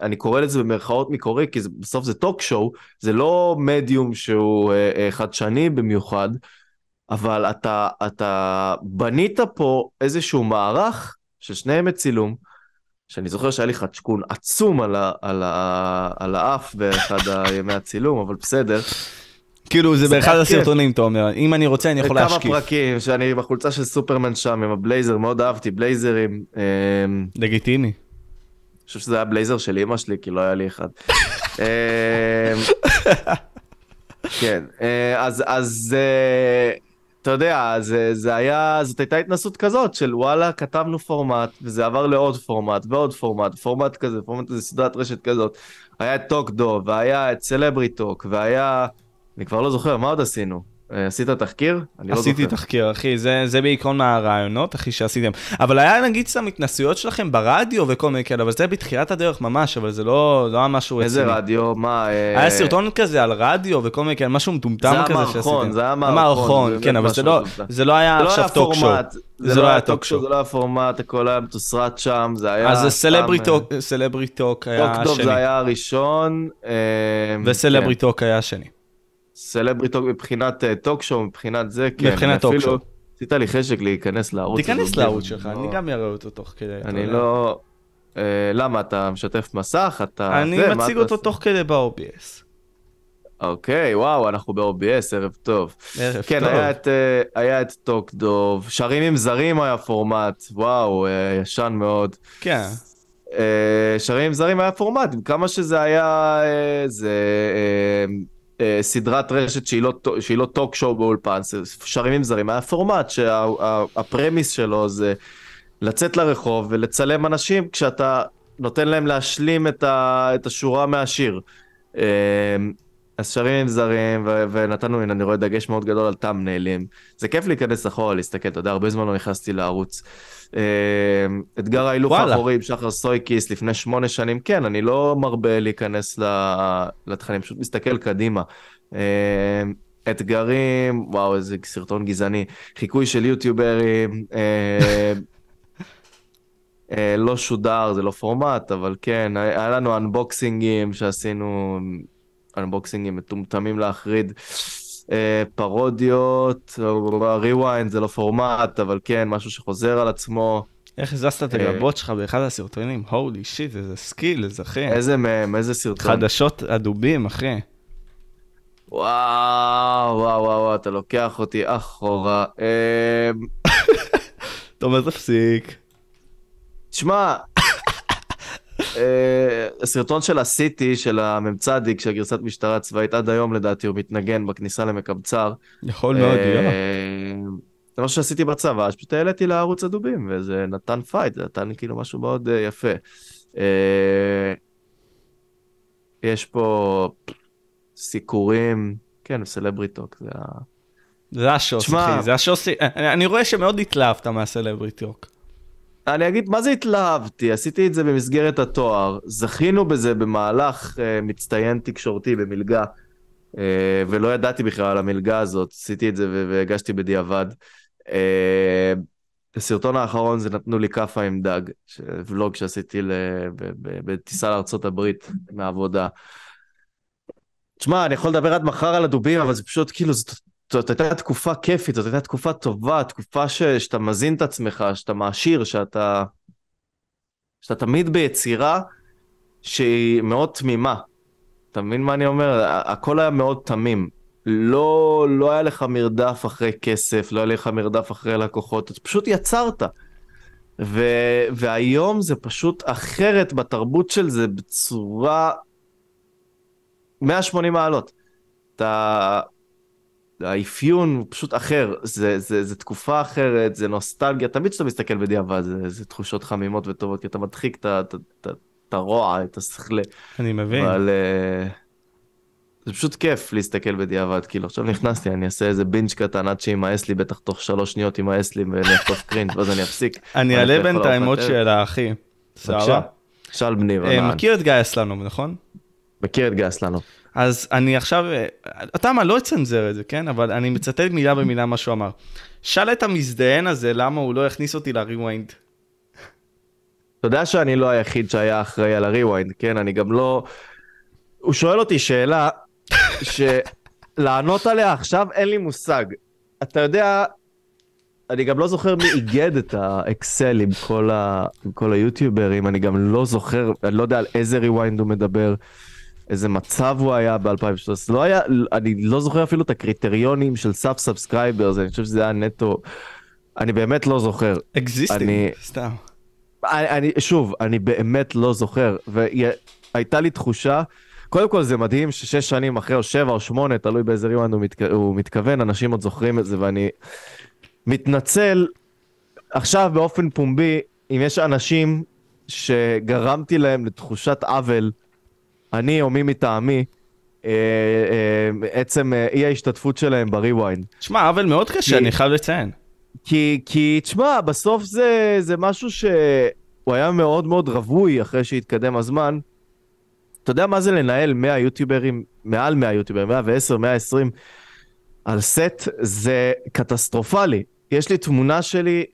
אני קורא לזה במרכאות מקורי, כי בסוף זה טוק שואו, זה לא מדיום שהוא אה, אה, חדשני במיוחד, אבל אתה, אתה בנית פה איזשהו מערך של שני ימי צילום, שאני זוכר שהיה לי חדשקון עצום על, ה, על, ה, על האף באחד הימי הצילום, אבל בסדר. כאילו זה באחד הסרטונים אתה אומר, אם אני רוצה אני יכול להשקיף. כמה פרקים שאני בחולצה של סופרמן שם עם הבלייזר, מאוד אהבתי בלייזרים. אמ, לגיטימי. אני חושב שזה היה בלייזר של אמא שלי כי לא היה לי אחד. אמ, כן, אה, אז אז אה, אתה יודע, זה, זה היה, זאת הייתה התנסות כזאת של וואלה, כתבנו פורמט, וזה עבר לעוד פורמט, ועוד פורמט, פורמט כזה, פורמט כזה, סדרת רשת כזאת. היה את טוק דוב, והיה את סלברי טוק, והיה... אני כבר לא זוכר, מה עוד עשינו? אה, עשית תחקיר? אני לא זוכר. עשיתי תחקיר, אחי, זה, זה בעיקרון מהרעיונות, אחי, שעשיתם. אבל היה נגיד סתם התנסויות שלכם ברדיו וכל מיני כאלה, אבל זה בתחילת הדרך ממש, אבל זה לא, לא היה משהו רציני. איזה רדיו? מה? אה... היה סרטון כזה על רדיו וכל מיני כאלה, משהו מטומטם כזה שעשיתם. זה המערכון, זה היה מערכון. כן, אבל זה לא, זה לא היה לא עכשיו talk show. זה לא היה talk show. זה לא היה פורמט, הכל היה מתוסרט שם, זה היה... אז סלברי טוק היה השני. טוק זה היה הראשון. אה, וסלברי טוק היה השני. סלבריטוק מבחינת אה, show, מבחינת זה, כן. מבחינת talk show. עשית לי חשק להיכנס לערוץ. תיכנס לערוץ שלך, אני גם אראה אותו תוך כדי. אני לא... אה, למה, אתה משתף מסך? אתה... אני מציג אותו תוך כדי ב-OBS. אוקיי, וואו, אנחנו ב-OBS, ערב טוב. ערב כן, טוב. כן, היה את טוק דוב, שרים עם זרים היה פורמט, וואו, ישן מאוד. כן. שרים עם זרים היה פורמט, כמה שזה היה, זה אה, סדרת רשת שהיא לא, שהיא לא טוק שואו באולפן, שרים עם זרים, היה פורמט שהפרמיס שה, שלו זה לצאת לרחוב ולצלם אנשים כשאתה נותן להם להשלים את, ה, את השורה מהשיר. אה, אז שרים עם זרים, ו- ונתנו, הנה, אני רואה דגש מאוד גדול על טאמניילים. זה כיף להיכנס אחורה, להסתכל, אתה יודע, הרבה זמן לא נכנסתי לערוץ. אה, אתגר ההילוך האחורי עם שחר סויקיס לפני שמונה שנים, כן, אני לא מרבה להיכנס לתכנים, פשוט מסתכל קדימה. אה, אתגרים, וואו, איזה סרטון גזעני. חיקוי של יוטיוברים. אה, לא שודר, זה לא פורמט, אבל כן, היה לנו אנבוקסינגים שעשינו אנבוקסינגים מטומטמים להחריד. אה, פרודיות, ריוויינד זה לא פורמט, אבל כן, משהו שחוזר על עצמו. איך הזזת את אה, הגבות שלך באחד הסרטונים? Holy shit, איזה skill, איזה אחי. איזה מהם, איזה סרטון? חדשות הדובים, אחי. וואו, וואו, וואו, אתה לוקח אותי אחורה. אתה אומר תפסיק. תשמע, אה, הסרטון של הסיטי, של המ"צדיק, של גרסת משטרה צבאית, עד היום לדעתי הוא מתנגן בכניסה למקמצ"ר. יכול מאוד להיות. אה, זה מה שעשיתי בצבא, אז פשוט העליתי לערוץ הדובים, וזה נתן fight, זה נתן כאילו משהו מאוד אה, יפה. יש פה סיקורים, כן, סלבריטוק, זה ה... זה השוס, אחי, זה השוס, אני אני רואה שמאוד התלהבת מהסלבריטוק. אני אגיד, מה זה התלהבתי? עשיתי את זה במסגרת התואר, זכינו בזה במהלך אה, מצטיין תקשורתי במלגה, אה, ולא ידעתי בכלל על המלגה הזאת, עשיתי את זה והגשתי בדיעבד. אה, בסרטון האחרון זה נתנו לי כאפה עם דג, ולוג שעשיתי בטיסה הברית מהעבודה. תשמע, אני יכול לדבר עד מחר על הדובים, אבל זה פשוט כאילו, זאת, זאת הייתה תקופה כיפית, זאת הייתה תקופה טובה, תקופה ש, שאתה מזין את עצמך, שאתה מעשיר, שאתה, שאתה תמיד ביצירה שהיא מאוד תמימה. אתה מבין מה אני אומר? הכל היה מאוד תמים. לא, לא היה לך מרדף אחרי כסף, לא היה לך מרדף אחרי לקוחות, אתה פשוט יצרת. ו, והיום זה פשוט אחרת בתרבות של זה בצורה 180 מעלות. אתה... האפיון הוא פשוט אחר, זה, זה, זה תקופה אחרת, זה נוסטלגיה, תמיד כשאתה מסתכל בדיעבד זה, זה תחושות חמימות וטובות, כי אתה מדחיק את הרוע, את השכלה, אני מבין. אבל אה, זה פשוט כיף להסתכל בדיעבד, כאילו עכשיו נכנסתי, אני אעשה איזה binge קטן עד שימאס לי, בטח תוך שלוש שניות ימאס לי ואני אחטוף cringe ואז אני אפסיק. אני אעלה בינתיים עוד. שאלה, אחי. סבבה? בבקשה, שאל בני, אה. מכיר את גיא אסלנוב, נכון? מכיר את גס לנוב. אז אני עכשיו, אתה מה, לא אצנזר את זה, כן? אבל אני מצטט מילה במילה מה שהוא אמר. שאל את המזדיין הזה למה הוא לא הכניס אותי לריוויינד. אתה יודע שאני לא היחיד שהיה אחראי על הריוויינד, כן? אני גם לא... הוא שואל אותי שאלה שלענות עליה עכשיו אין לי מושג. אתה יודע, אני גם לא זוכר מי איגד את האקסל עם כל, ה... עם כל היוטיוברים, אני גם לא זוכר, אני לא יודע על איזה ריוויינד הוא מדבר, איזה מצב הוא היה ב-2013. לא היה, אני לא זוכר אפילו את הקריטריונים של sub subscribers, אני חושב שזה היה נטו... אני באמת לא זוכר. Existing, אני- סתם. אני, אני, שוב, אני באמת לא זוכר, והייתה לי תחושה, קודם כל זה מדהים ששש שנים אחרי, או שבע או שמונה, תלוי באיזה ריוויינד הוא, מתכ... הוא מתכוון, אנשים עוד זוכרים את זה, ואני מתנצל עכשיו באופן פומבי, אם יש אנשים שגרמתי להם לתחושת עוול, אני או מי מטעמי, אה, אה, עצם אה, אי ההשתתפות שלהם בריוויינד. שמע, עוול מאוד קשה, כי- אני חייב לציין. כי, כי תשמע, בסוף זה, זה משהו שהוא היה מאוד מאוד רווי אחרי שהתקדם הזמן. אתה יודע מה זה לנהל 100 יוטיוברים, מעל 100 יוטיוברים, 110, 120 על סט? זה קטסטרופלי. יש לי תמונה שלי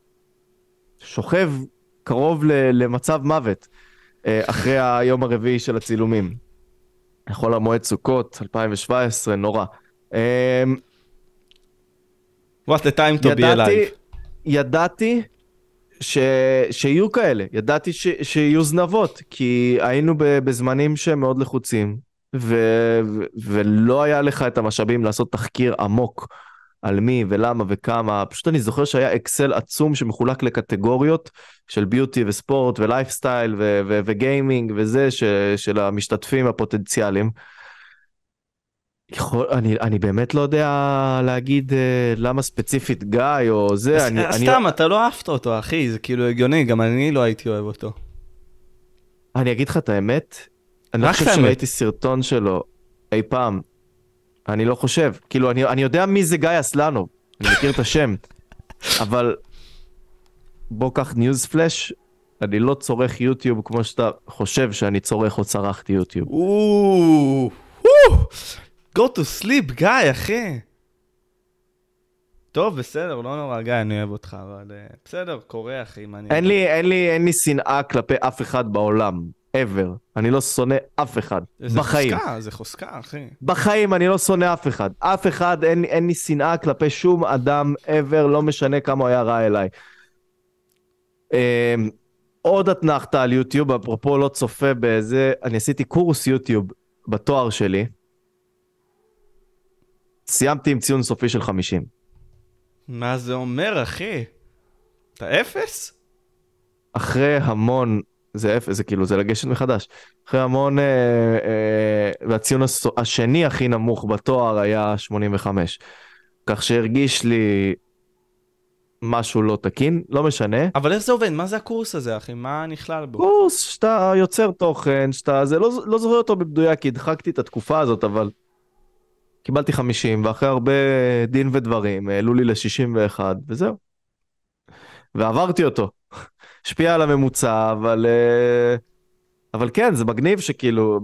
שוכב קרוב ל- למצב מוות אחרי היום הרביעי של הצילומים. חול המועד סוכות, 2017, נורא. אה, What a time to be ידעתי, alive. ידעתי ש... שיהיו כאלה, ידעתי ש... שיהיו זנבות, כי היינו ב... בזמנים שהם מאוד לחוצים, ו... ו... ולא היה לך את המשאבים לעשות תחקיר עמוק על מי ולמה וכמה, פשוט אני זוכר שהיה אקסל עצום שמחולק לקטגוריות של ביוטי וספורט ולייפסטייל ו... ו... וגיימינג וזה, ש... של המשתתפים הפוטנציאליים. יכול, אני, אני באמת לא יודע להגיד אה, למה ספציפית גיא או זה, אז- אני, אז אני, סתם, אתה לא אהבת אותו, אחי, זה כאילו הגיוני, גם אני לא הייתי אוהב אותו. אני אגיד לך את האמת, אני לא חושב. שראיתי סרטון שלו אי פעם, אני לא חושב, כאילו אני, אני יודע מי זה גיא אסלנוב, אני מכיר את השם, אבל בוא קח ניוז פלאש, אני לא צורך יוטיוב כמו שאתה חושב שאני צורך או צרכתי יוטיוב. go to sleep, גיא, אחי. טוב, בסדר, לא נורא, גיא, אני אוהב אותך, אבל אה, בסדר, קורה, אחי, מעניין. אין לי, אין לי, אין לי שנאה כלפי אף אחד בעולם, ever. אני לא שונא אף אחד, זה בחיים. חוזקה, זה חוזקה, אחי. בחיים אני לא שונא אף אחד. אף אחד, אין, אין לי שנאה כלפי שום אדם ever, לא משנה כמה הוא היה רע אליי. אמ, עוד אתנחתה על יוטיוב, אפרופו לא צופה בזה, אני עשיתי קורס יוטיוב בתואר שלי. סיימתי עם ציון סופי של 50. מה זה אומר, אחי? אתה אפס? אחרי המון זה אפס, זה כאילו, זה לגשת מחדש. אחרי המון, אה, אה, והציון הס- השני הכי נמוך בתואר היה 85. כך שהרגיש לי משהו לא תקין, לא משנה. אבל איך זה עובד? מה זה הקורס הזה, אחי? מה נכלל בו? קורס שאתה יוצר תוכן, שאתה, זה לא, לא זוכר אותו במדויק, כי הדחקתי את התקופה הזאת, אבל קיבלתי 50, ואחרי הרבה דין ודברים, העלו לי ל-61, וזהו. ועברתי אותו. השפיע על הממוצע, אבל... אה, אבל כן, זה מגניב שכאילו,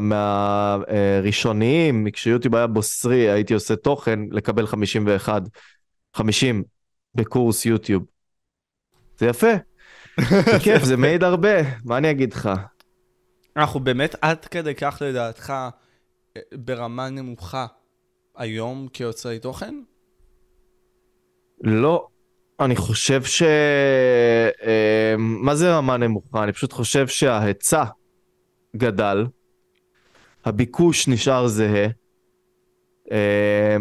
מהראשוניים, כשיוטיוב היה בוסרי, הייתי עושה תוכן, לקבל 51, 50 בקורס יוטיוב. זה יפה. זה כיף, זה מעיד הרבה, מה אני אגיד לך? אנחנו באמת עד כדי כך לדעתך אה, ברמה נמוכה היום כיוצרי תוכן? לא, אני חושב ש... אה, מה זה רמה נמוכה? אני פשוט חושב שההיצע גדל, הביקוש נשאר זהה, אה,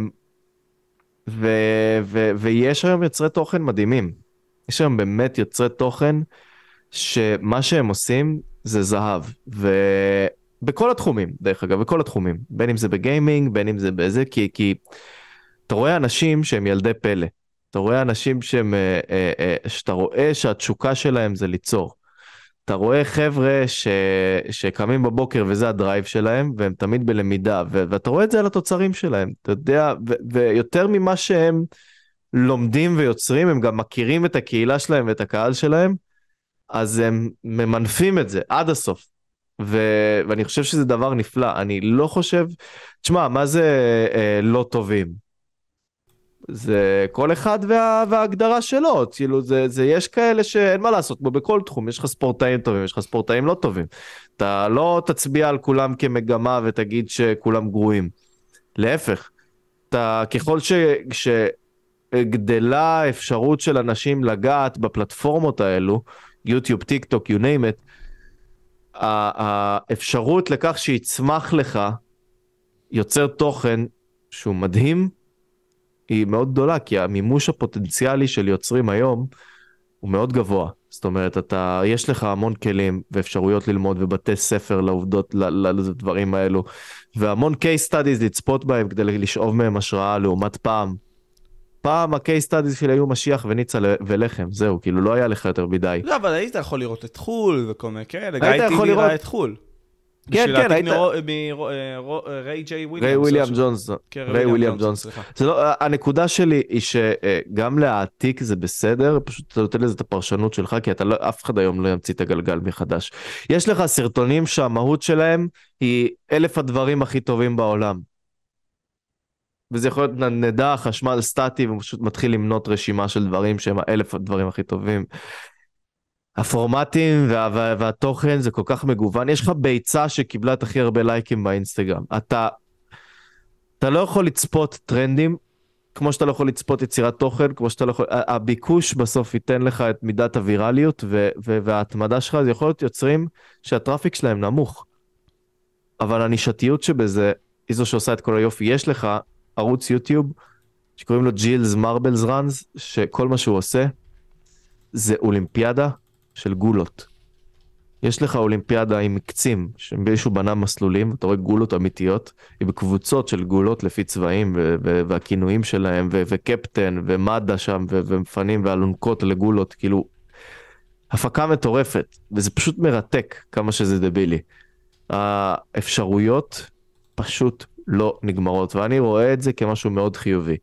ו... ו... ויש היום יוצרי תוכן מדהימים. יש היום באמת יוצרי תוכן שמה שהם עושים זה זהב. ובכל התחומים, דרך אגב, בכל התחומים. בין אם זה בגיימינג, בין אם זה בזה, כי, כי אתה רואה אנשים שהם ילדי פלא. אתה רואה אנשים שהם, אה, אה, אה, שאתה רואה שהתשוקה שלהם זה ליצור. אתה רואה חבר'ה ש... שקמים בבוקר וזה הדרייב שלהם, והם תמיד בלמידה, ו... ואתה רואה את זה על התוצרים שלהם, אתה יודע, ו... ויותר ממה שהם לומדים ויוצרים, הם גם מכירים את הקהילה שלהם ואת הקהל שלהם, אז הם ממנפים את זה עד הסוף. ו... ואני חושב שזה דבר נפלא, אני לא חושב, תשמע, מה זה אה, לא טובים? זה כל אחד וה, וההגדרה שלו, כאילו זה, זה יש כאלה שאין מה לעשות, כמו בכל תחום, יש לך ספורטאים טובים, יש לך ספורטאים לא טובים. אתה לא תצביע על כולם כמגמה ותגיד שכולם גרועים. להפך, אתה ככל ש, שגדלה האפשרות של אנשים לגעת בפלטפורמות האלו, יוטיוב, טיק טוק, you name it, האפשרות לכך שיצמח לך יוצר תוכן שהוא מדהים, היא מאוד גדולה, כי המימוש הפוטנציאלי של יוצרים היום הוא מאוד גבוה. זאת אומרת, אתה, יש לך המון כלים ואפשרויות ללמוד ובתי ספר לעובדות, לדברים האלו, והמון case studies לצפות בהם כדי לשאוב מהם השראה לעומת פעם. פעם ה-case studies שלי היו משיח וניצה ולחם, זהו, כאילו לא היה לך יותר מדי. לא, אבל היית יכול לראות את חו"ל וכל מיני כאלה, גיא טיבי ראה את חו"ל. כן, כן, היית... מריי ג'יי וויליאמס. ריי וויליאם ג'ונס. ריי וויליאם ג'ונס. לא, הנקודה שלי היא שגם להעתיק זה בסדר, פשוט אתה נותן לזה את הפרשנות שלך, כי אתה לא, אף אחד היום לא ימציא את הגלגל מחדש. יש לך סרטונים שהמהות שלהם היא אלף הדברים הכי טובים בעולם. וזה יכול להיות נדע, חשמל סטטי, ופשוט מתחיל למנות רשימה של דברים שהם האלף הדברים הכי טובים. הפורמטים וה, וה, והתוכן זה כל כך מגוון. יש לך ביצה שקיבלה את הכי הרבה לייקים באינסטגרם. אתה, אתה לא יכול לצפות טרנדים כמו שאתה לא יכול לצפות יצירת תוכן, כמו שאתה לא יכול... הביקוש בסוף ייתן לך את מידת הווירליות ו, ו, וההתמדה שלך, זה יכול להיות יוצרים שה traffic שלהם נמוך. אבל הנישתיות שבזה היא זו שעושה את כל היופי. יש לך ערוץ יוטיוב שקוראים לו Jelle's Marble Runs, שכל מה שהוא עושה זה אולימפיאדה של גולות. יש לך אולימפיאדה עם קצים, שמישהו בנה מסלולים, אתה רואה גולות אמיתיות, עם קבוצות של גולות לפי צבעים והכינויים שלהם, וקפטן ומד"א שם, ומפנים ואלונקות לגולות, כאילו, הפקה מטורפת, וזה פשוט מרתק כמה שזה דבילי. האפשרויות פשוט לא נגמרות, ואני רואה את זה כמשהו מאוד חיובי.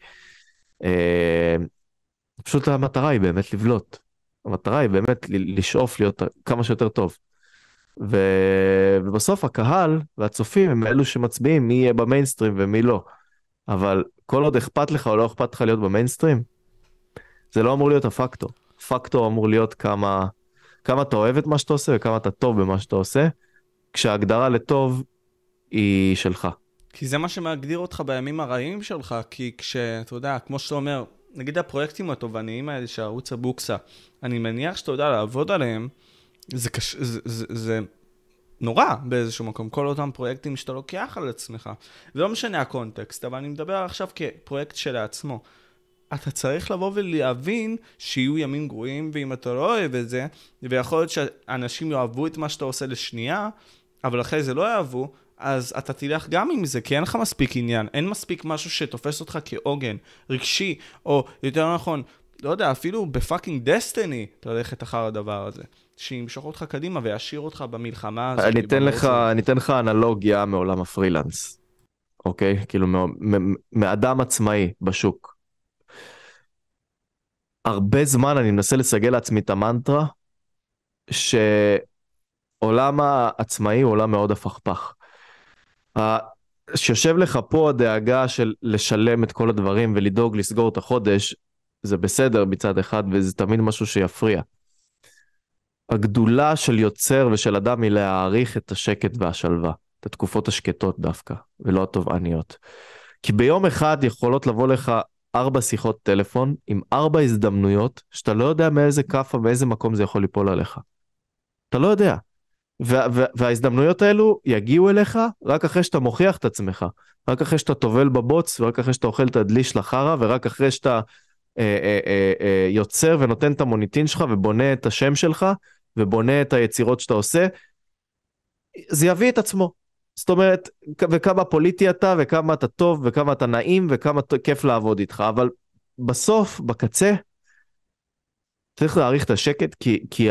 אה, פשוט המטרה היא באמת לבלוט. המטרה היא באמת לשאוף להיות כמה שיותר טוב. ו... ובסוף הקהל והצופים הם אלו שמצביעים מי יהיה במיינסטרים ומי לא. אבל כל עוד אכפת לך או לא אכפת לך להיות במיינסטרים, זה לא אמור להיות הפקטור. פקטור אמור להיות כמה, כמה אתה אוהב את מה שאתה עושה וכמה אתה טוב במה שאתה עושה, כשההגדרה לטוב היא שלך. כי זה מה שמגדיר אותך בימים הרעים שלך, כי כשאתה יודע, כמו שאתה אומר, נגיד הפרויקטים התובעניים האלה של ערוץ הבוקסה, אני מניח שאתה יודע לעבוד עליהם, זה, קש... זה, זה, זה נורא באיזשהו מקום, כל אותם פרויקטים שאתה לוקח על עצמך. ולא משנה הקונטקסט, אבל אני מדבר עכשיו כפרויקט שלעצמו. אתה צריך לבוא ולהבין שיהיו ימים גרועים, ואם אתה לא אוהב את זה, ויכול להיות שאנשים יאהבו את מה שאתה עושה לשנייה, אבל אחרי זה לא יאהבו, אז אתה תלך גם עם זה, כי אין לך מספיק עניין, אין מספיק משהו שתופס אותך כעוגן, רגשי, או יותר נכון, לא יודע, אפילו בפאקינג דסטיני, ללכת אחר הדבר הזה. שימשוך אותך קדימה וישאיר אותך במלחמה הזאת. אני אתן לך, אני אתן לך אנלוגיה מעולם הפרילנס, אוקיי? כאילו מאדם עצמאי בשוק. הרבה זמן אני מנסה לסגל לעצמי את המנטרה שעולם העצמאי הוא עולם מאוד הפכפך. שיושב לך פה הדאגה של לשלם את כל הדברים ולדאוג לסגור את החודש, זה בסדר מצד אחד וזה תמיד משהו שיפריע. הגדולה של יוצר ושל אדם היא להעריך את השקט והשלווה, את התקופות השקטות דווקא, ולא התובעניות. כי ביום אחד יכולות לבוא לך ארבע שיחות טלפון עם ארבע הזדמנויות שאתה לא יודע מאיזה כאפה, מאיזה מקום זה יכול ליפול עליך. אתה לא יודע. וההזדמנויות האלו יגיעו אליך רק אחרי שאתה מוכיח את עצמך, רק אחרי שאתה טובל בבוץ, ורק אחרי שאתה אוכל את הדלי של החרא, ורק אחרי שאתה אה, אה, אה, אה, יוצר ונותן את המוניטין שלך ובונה את השם שלך, ובונה את היצירות שאתה עושה, זה יביא את עצמו. זאת אומרת, וכמה פוליטי אתה, וכמה אתה טוב, וכמה אתה נעים, וכמה כיף לעבוד איתך, אבל בסוף, בקצה, צריך להעריך את השקט, כי, כי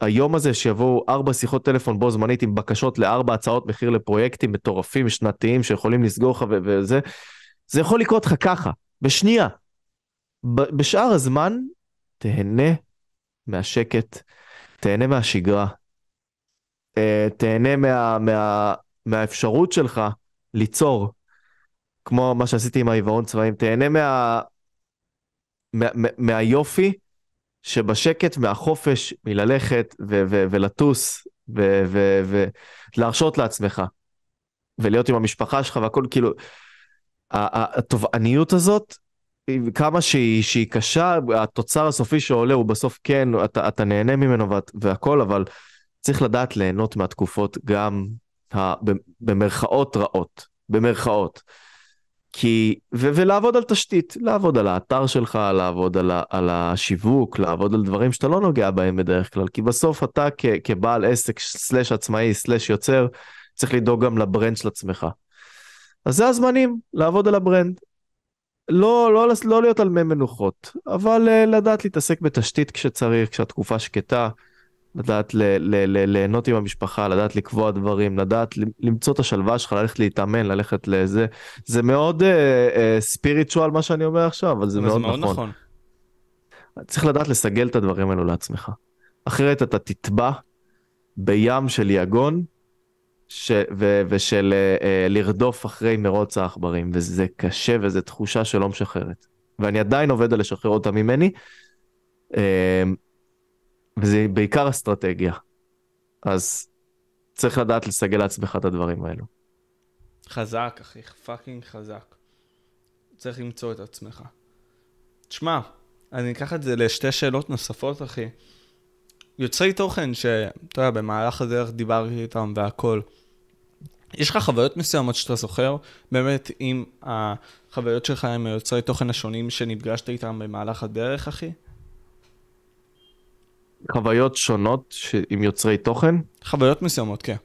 היום הזה שיבואו ארבע שיחות טלפון בו זמנית עם בקשות לארבע הצעות מחיר לפרויקטים מטורפים שנתיים שיכולים לסגור לך וזה, זה יכול לקרות לך ככה, בשנייה. בשאר הזמן, תהנה מהשקט, תהנה מהשגרה, אה, תהנה מה, מה, מהאפשרות שלך ליצור, כמו מה שעשיתי עם העיוורון צבעים, תהנה מה, מה, מה, מהיופי שבשקט, מהחופש, מללכת ו- ו- ולטוס ולהרשות לעצמך ולהיות עם המשפחה שלך והכל כאילו, התובעניות הזאת כמה שהיא, שהיא קשה, התוצר הסופי שעולה הוא בסוף כן, אתה, אתה נהנה ממנו ואת, והכל, אבל צריך לדעת ליהנות מהתקופות גם ה, במרכאות רעות, במרכאות. כי, ו, ולעבוד על תשתית, לעבוד על האתר שלך, לעבוד על, ה, על השיווק, לעבוד על דברים שאתה לא נוגע בהם בדרך כלל, כי בסוף אתה כ, כבעל עסק, slash עצמאי, slash יוצר, צריך לדאוג גם ל brand של עצמך. אז זה הזמנים, לעבוד על ה brand. לא, לא, לא להיות על מי מנוחות, אבל אה, לדעת להתעסק בתשתית כשצריך, כשהתקופה שקטה, לדעת ל, ל, ל, ליהנות עם המשפחה, לדעת לקבוע דברים, לדעת למצוא את השלווה שלך, ללכת להתאמן, ללכת לזה. זה מאוד ספיריטואל uh, uh, מה שאני אומר עכשיו, אבל זה אבל מאוד, זה מאוד נכון. נכון. צריך לדעת לסגל את הדברים האלו לעצמך. אחרת אתה תטבע בים של יגון ש, ו, ושל uh, לרדוף אחרי מרוץ העכברים, וזה קשה וזו תחושה שלא משחררת. ואני עדיין עובד על לשחרר אותה ממני, uh, וזה בעיקר אסטרטגיה. אז צריך לדעת לסגל לעצמך את הדברים האלו. חזק, אחי, פאקינג חזק. צריך למצוא את עצמך. תשמע, אני אקח את זה לשתי שאלות נוספות, אחי. יוצרי תוכן שאתה יודע, במהלך הדרך דיברתי איתם והכל. יש לך חוויות מסוימות שאתה זוכר, באמת עם החוויות שלך עם יוצרי תוכן השונים שנפגשת איתם במהלך הדרך, אחי? חוויות שונות ש... עם יוצרי תוכן? חוויות מסוימות, כן.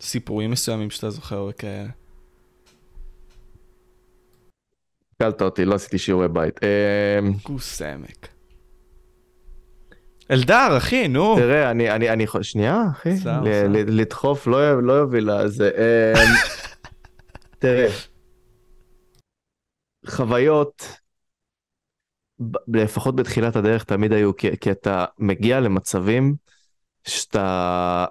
סיפורים מסוימים שאתה זוכר וכאלה. קלת אותי, לא עשיתי שיעורי בית. כוס אמ, עמק. אלדר, אחי, נו. תראה, אני, אני, אני, שנייה, אחי, לדחוף לא, לא יוביל לזה. אמ, תראה, חוויות, לפחות בתחילת הדרך תמיד היו, כי, כי אתה מגיע למצבים שאתה,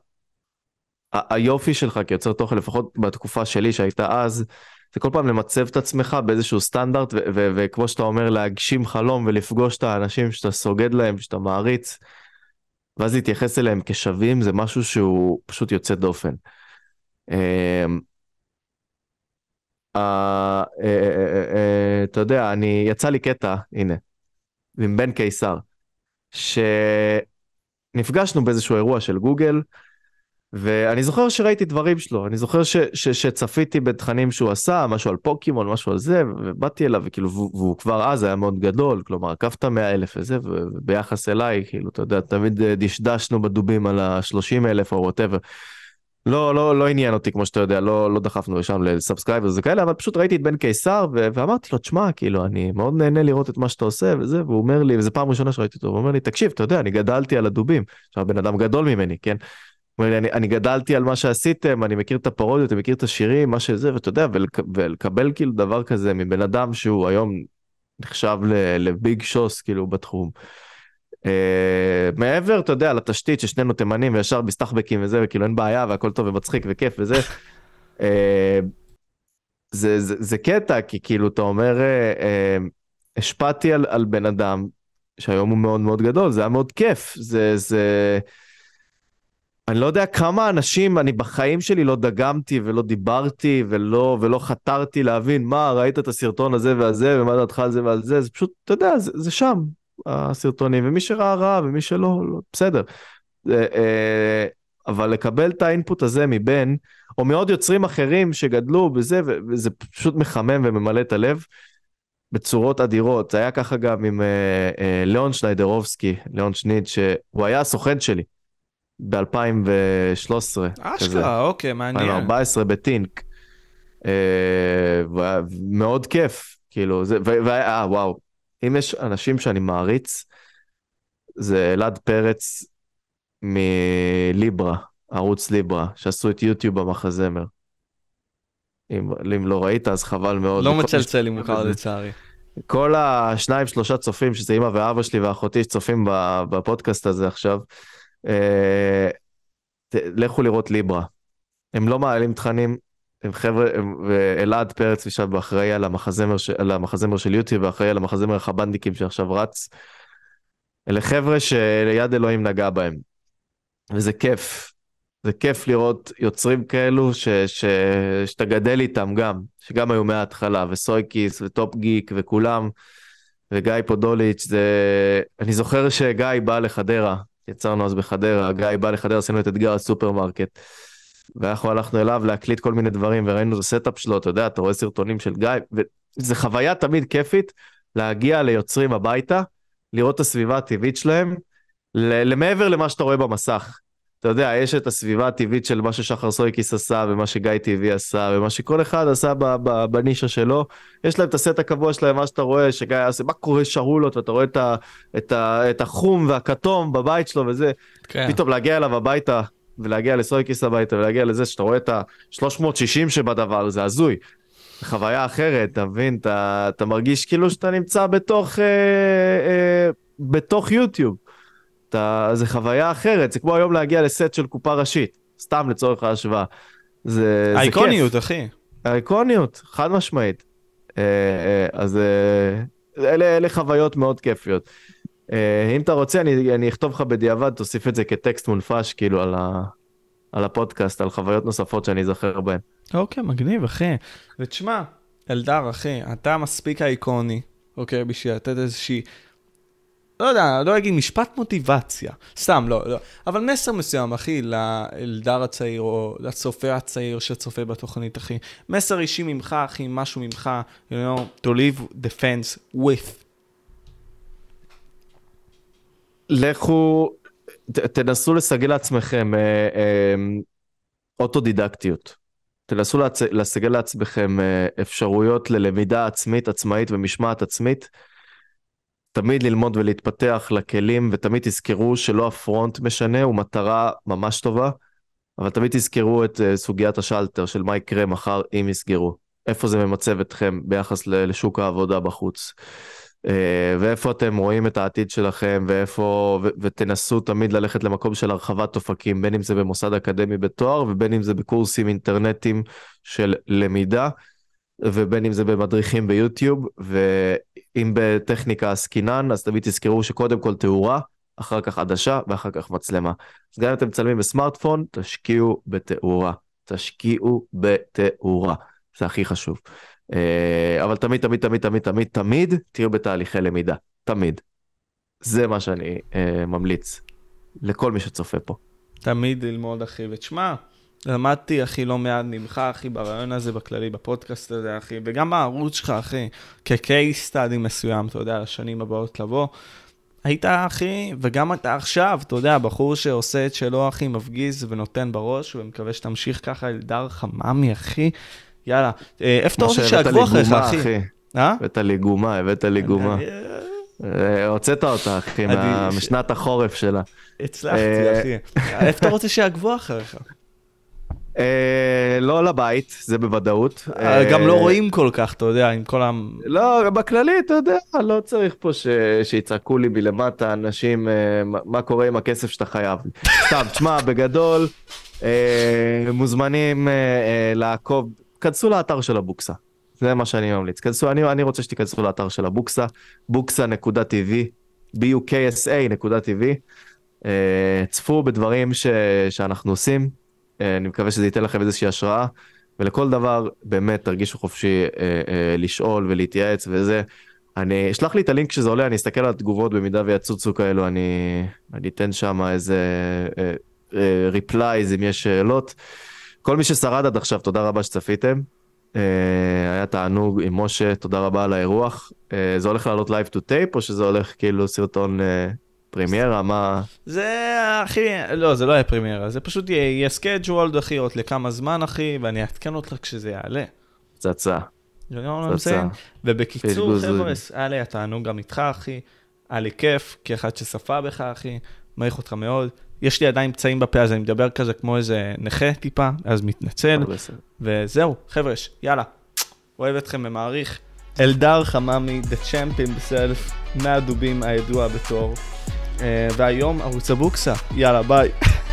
היופי שלך כיוצר תוכן, לפחות בתקופה שלי שהייתה אז, זה כל פעם למצב את עצמך באיזשהו סטנדרט, וכמו שאתה אומר, להגשים חלום ולפגוש את האנשים שאתה סוגד להם, שאתה מעריץ, ואז להתייחס אליהם כשווים, זה משהו שהוא פשוט יוצא דופן. אמ, אה, אה, אה, אתה יודע, אני, יצא לי קטע, הנה, עם בן קיסר, שנפגשנו באיזשהו אירוע של גוגל, ואני זוכר שראיתי דברים שלו, אני זוכר ש, ש, שצפיתי בתכנים שהוא עשה, משהו על פוקימון, משהו על זה, ובאתי אליו, וכאילו, והוא, כבר אז היה מאוד גדול, כלומר, עקפת 100 אלף וזה, וביחס אליי, כאילו, אתה יודע, תמיד דשדשנו בדובים על ה-30 אלף או whatever. לא, לא, לא עניין אותי, כמו שאתה יודע, לא, לא דחפנו לשם ל subscriber וכאלה, אבל פשוט ראיתי את בן קיסר, ו- ואמרתי לו, תשמע, כאילו, אני מאוד נהנה לראות את מה שאתה עושה, וזה, והוא אומר לי, וזו פעם ראשונה שראיתי אותו, הוא אומר לי, תקשיב, אתה יודע, אני גדלתי על הדובים. עכשיו, בן אדם גדול ממני, כן? הוא אומר לי, אני, אני גדלתי על מה שעשיתם, אני מכיר את הפרודיות, אני מכיר את השירים, מה שזה, ואתה יודע, ולק, ולקבל כאילו דבר כזה מבן אדם שהוא היום נחשב ל big שוס, כאילו, בתחום. אה, מעבר, אתה יודע, לתשתית ששנינו תימנים וישר מסתחבקים וזה, וכאילו אין בעיה והכל טוב ומצחיק וכיף וזה. uh, זה, זה, זה קטע, כי כאילו אתה אומר, uh, השפעתי על, על בן אדם שהיום הוא מאוד מאוד גדול, זה היה מאוד כיף. זה, זה... אני לא יודע כמה אנשים אני בחיים שלי לא דגמתי ולא דיברתי ולא, ולא חתרתי להבין מה, ראית את הסרטון הזה והזה ומה דעתך על זה ועל זה, זה פשוט, אתה יודע, זה, זה שם, הסרטונים, ומי שראה ראה ומי שלא, לא, בסדר. אה, אבל לקבל את האינפוט הזה מבן, או מעוד יוצרים אחרים שגדלו בזה, וזה פשוט מחמם וממלא את הלב בצורות אדירות. זה היה ככה גם עם אה, אה, ליאון שניידרובסקי, ליאון שניד, שהוא היה הסוכן שלי ב-2013. אשכרה, אוקיי, מעניין. 2014 בטינק. מאוד כיף, כאילו, זה, והיה, וואו, אם יש אנשים שאני מעריץ, זה אלעד פרץ מליברה, ערוץ ליברה, שעשו את יוטיוב במחזמר. אם, אם לא ראית אז חבל מאוד. לא מצלצל לי מוכר לצערי. כל השניים שלושה צופים, שזה אמא ואבא שלי ואחותי שצופים בפודקאסט הזה עכשיו, אה, לכו לראות ליברה. הם לא מעלים תכנים, הם חבר'ה, ואלעד פרץ ישב אחראי על המחזמר, על המחזמר של יוטיוב ואחראי על המחזמר החבנדיקים שעכשיו רץ. אלה חבר'ה שיד אלוהים נגע בהם. וזה כיף. זה כיף לראות יוצרים כאלו ש, ש, שאתה גדל איתם גם, שגם היו מההתחלה, וסויקיס וטופ גיק וכולם, וגיא פודוליץ', זה... אני זוכר שגיא בא לחדרה, יצרנו אז בחדרה, גיא בא לחדרה, עשינו את אתגר הסופרמרקט. ואנחנו הלכנו אליו להקליט כל מיני דברים וראינו את ה setup שלו, אתה יודע, אתה רואה סרטונים של גיא, וזו חוויה תמיד כיפית להגיע ליוצרים הביתה, לראות את הסביבה הטבעית שלהם, למעבר למה שאתה רואה במסך. אתה יודע, יש את הסביבה הטבעית של מה ששחר סויקיס עשה, ומה שגיא טבעי עשה, ומה שכל אחד עשה בנישה שלו. יש להם את הסט הקבוע שלהם, מה שאתה רואה, שגיא עושה, מה קורה, שרו לו, אתה רואה את, ה, את, ה, את החום והכתום בבית שלו וזה. כן. פתאום להגיע אליו הביתה, ולהגיע לסויקיס הביתה ולהגיע לזה שאתה רואה את ה-360 שבדבר, זה הזוי. חוויה אחרת, אתה מבין? אתה, אתה מרגיש כאילו שאתה נמצא בתוך, אה, אה, בתוך יוטיוב. אתה, זה חוויה אחרת, זה כמו היום להגיע לסט של קופה ראשית, סתם לצורך ההשוואה. זה, זה כיף. אחי. האיקוניות, חד משמעית. אה, אה, אז אה, אלה, אלה חוויות מאוד כיפיות. אה, אם אתה רוצה, אני, אני אכתוב לך בדיעבד, תוסיף את זה כטקסט מונפש, כאילו, על, ה, על הפודקאסט, על חוויות נוספות שאני אזכר בהן. אוקיי, מגניב, אחי. ותשמע, אלדר, אחי, אתה מספיק איקוני, אוקיי, בשביל לתת איזושהי... לא יודע, לא אגיד משפט מוטיבציה, סתם, לא, לא, אבל מסר מסוים, אחי, לאלדר הצעיר, או לצופה הצעיר שצופה בתוכנית, אחי. מסר אישי ממך, אחי, משהו ממך, you know, to live the fence with. לכו, ת, תנסו לסגל לעצמכם אה, אה, אוטודידקטיות. תנסו להצ... לסגל לעצמכם אה, אפשרויות ללמידה עצמית, עצמאית ומשמעת עצמית. תמיד ללמוד ולהתפתח לכלים, ותמיד תזכרו שלא הפרונט משנה, הוא מטרה ממש טובה, אבל תמיד תזכרו את uh, סוגיית השלטר של מה יקרה מחר אם יסגרו. איפה זה ממצב אתכם ביחס לשוק העבודה בחוץ. אה, ואיפה אתם רואים את העתיד שלכם, ואיפה, ו- ותנסו תמיד ללכת למקום של הרחבת אופקים, בין אם זה במוסד אקדמי בתואר, ובין אם זה בקורסים אינטרנטיים של למידה, ובין אם זה במדריכים ביוטיוב, ואם בטכניקה עסקינן, אז תמיד תזכרו שקודם כל תאורה, אחר כך עדשה ואחר כך מצלמה. אז גם אם אתם מצלמים בסמארטפון, תשקיעו בתאורה. תשקיעו בתאורה, זה הכי חשוב. אה, אבל תמיד, תמיד, תמיד, תמיד, תמיד, תמיד תהיו בתהליכי למידה. תמיד. זה מה שאני אה, ממליץ לכל מי שצופה פה. תמיד ללמוד, אחי. ותשמע, למדתי, אחי, לא מעט ממך, אחי, ברעיון הזה, בכללי, בפודקאסט הזה, אחי, וגם בערוץ שלך, אחי, כ-case study מסוים, אתה יודע, לשנים הבאות לבוא. היית, אחי, וגם אתה עכשיו, אתה יודע, בחור שעושה את שלו, אחי, מפגיז ונותן בראש, ומקווה שתמשיך ככה, אלדר חממי, אחי. יאללה, אה, איפה אתה רוצה שיעקבו אחריך, אחי? אה? הבאת לי גומה, הבאת לי גומה. אה, הוצאת אותה, אחי, משנת החורף שלה. הצלחתי, אחי. איפה אתה רוצה שיעקבו אחריך? לא לבית, זה בוודאות. גם לא רואים כל כך, אתה יודע, עם כל ה... לא, בכללי, אתה יודע, לא צריך פה שיצעקו לי מלמטה אנשים, מה קורה עם הכסף שאתה חייב. סתם, תשמע, בגדול, מוזמנים לעקוב, כנסו לאתר של הבוקסה. זה מה שאני ממליץ. כנסו, אני, אני רוצה שתיכנסו לאתר של הבוקסה, בוקסה.tv, buksa.tv. צפו בדברים ש, שאנחנו עושים, אה, אני מקווה שזה ייתן לכם איזושהי השראה, ולכל דבר באמת תרגישו חופשי אה, אה, לשאול ולהתייעץ וזה. אני אשלח לי את הלינק כשזה עולה, אני אסתכל על התגובות במידה ויצוצו כאלו, אני, אני אתן שם איזה replies אם יש שאלות. כל מי ששרד עד עכשיו, תודה רבה שצפיתם. Uh, היה תענוג עם משה, תודה רבה על האירוח. Uh, זה הולך לעלות live to tape או שזה הולך כאילו סרטון uh, פרימיירה, מה... זה, אחי, לא, זה לא יהיה פרימיירה, זה פשוט יהיה סקייג'וולד, אחי, עוד לכמה זמן, אחי, ואני אעדכן אותך כשזה יעלה. פצצה. פצצה. ובקיצור, חבר'ה, היה לי התענוג גם איתך, אחי. היה לי כיף, כאחד ששפה בך, אחי. מעריך אותך מאוד. יש לי עדיין פצעים בפה, אז אני מדבר כזה כמו איזה נכה טיפה, אז מתנצל. וזהו, חבר'ה, יאללה. אוהב אתכם ומעריך. אלדר חממי, The Champion בסלף, מהדובים הידוע בתור. והיום ערוץ הבוקסה. יאללה, ביי.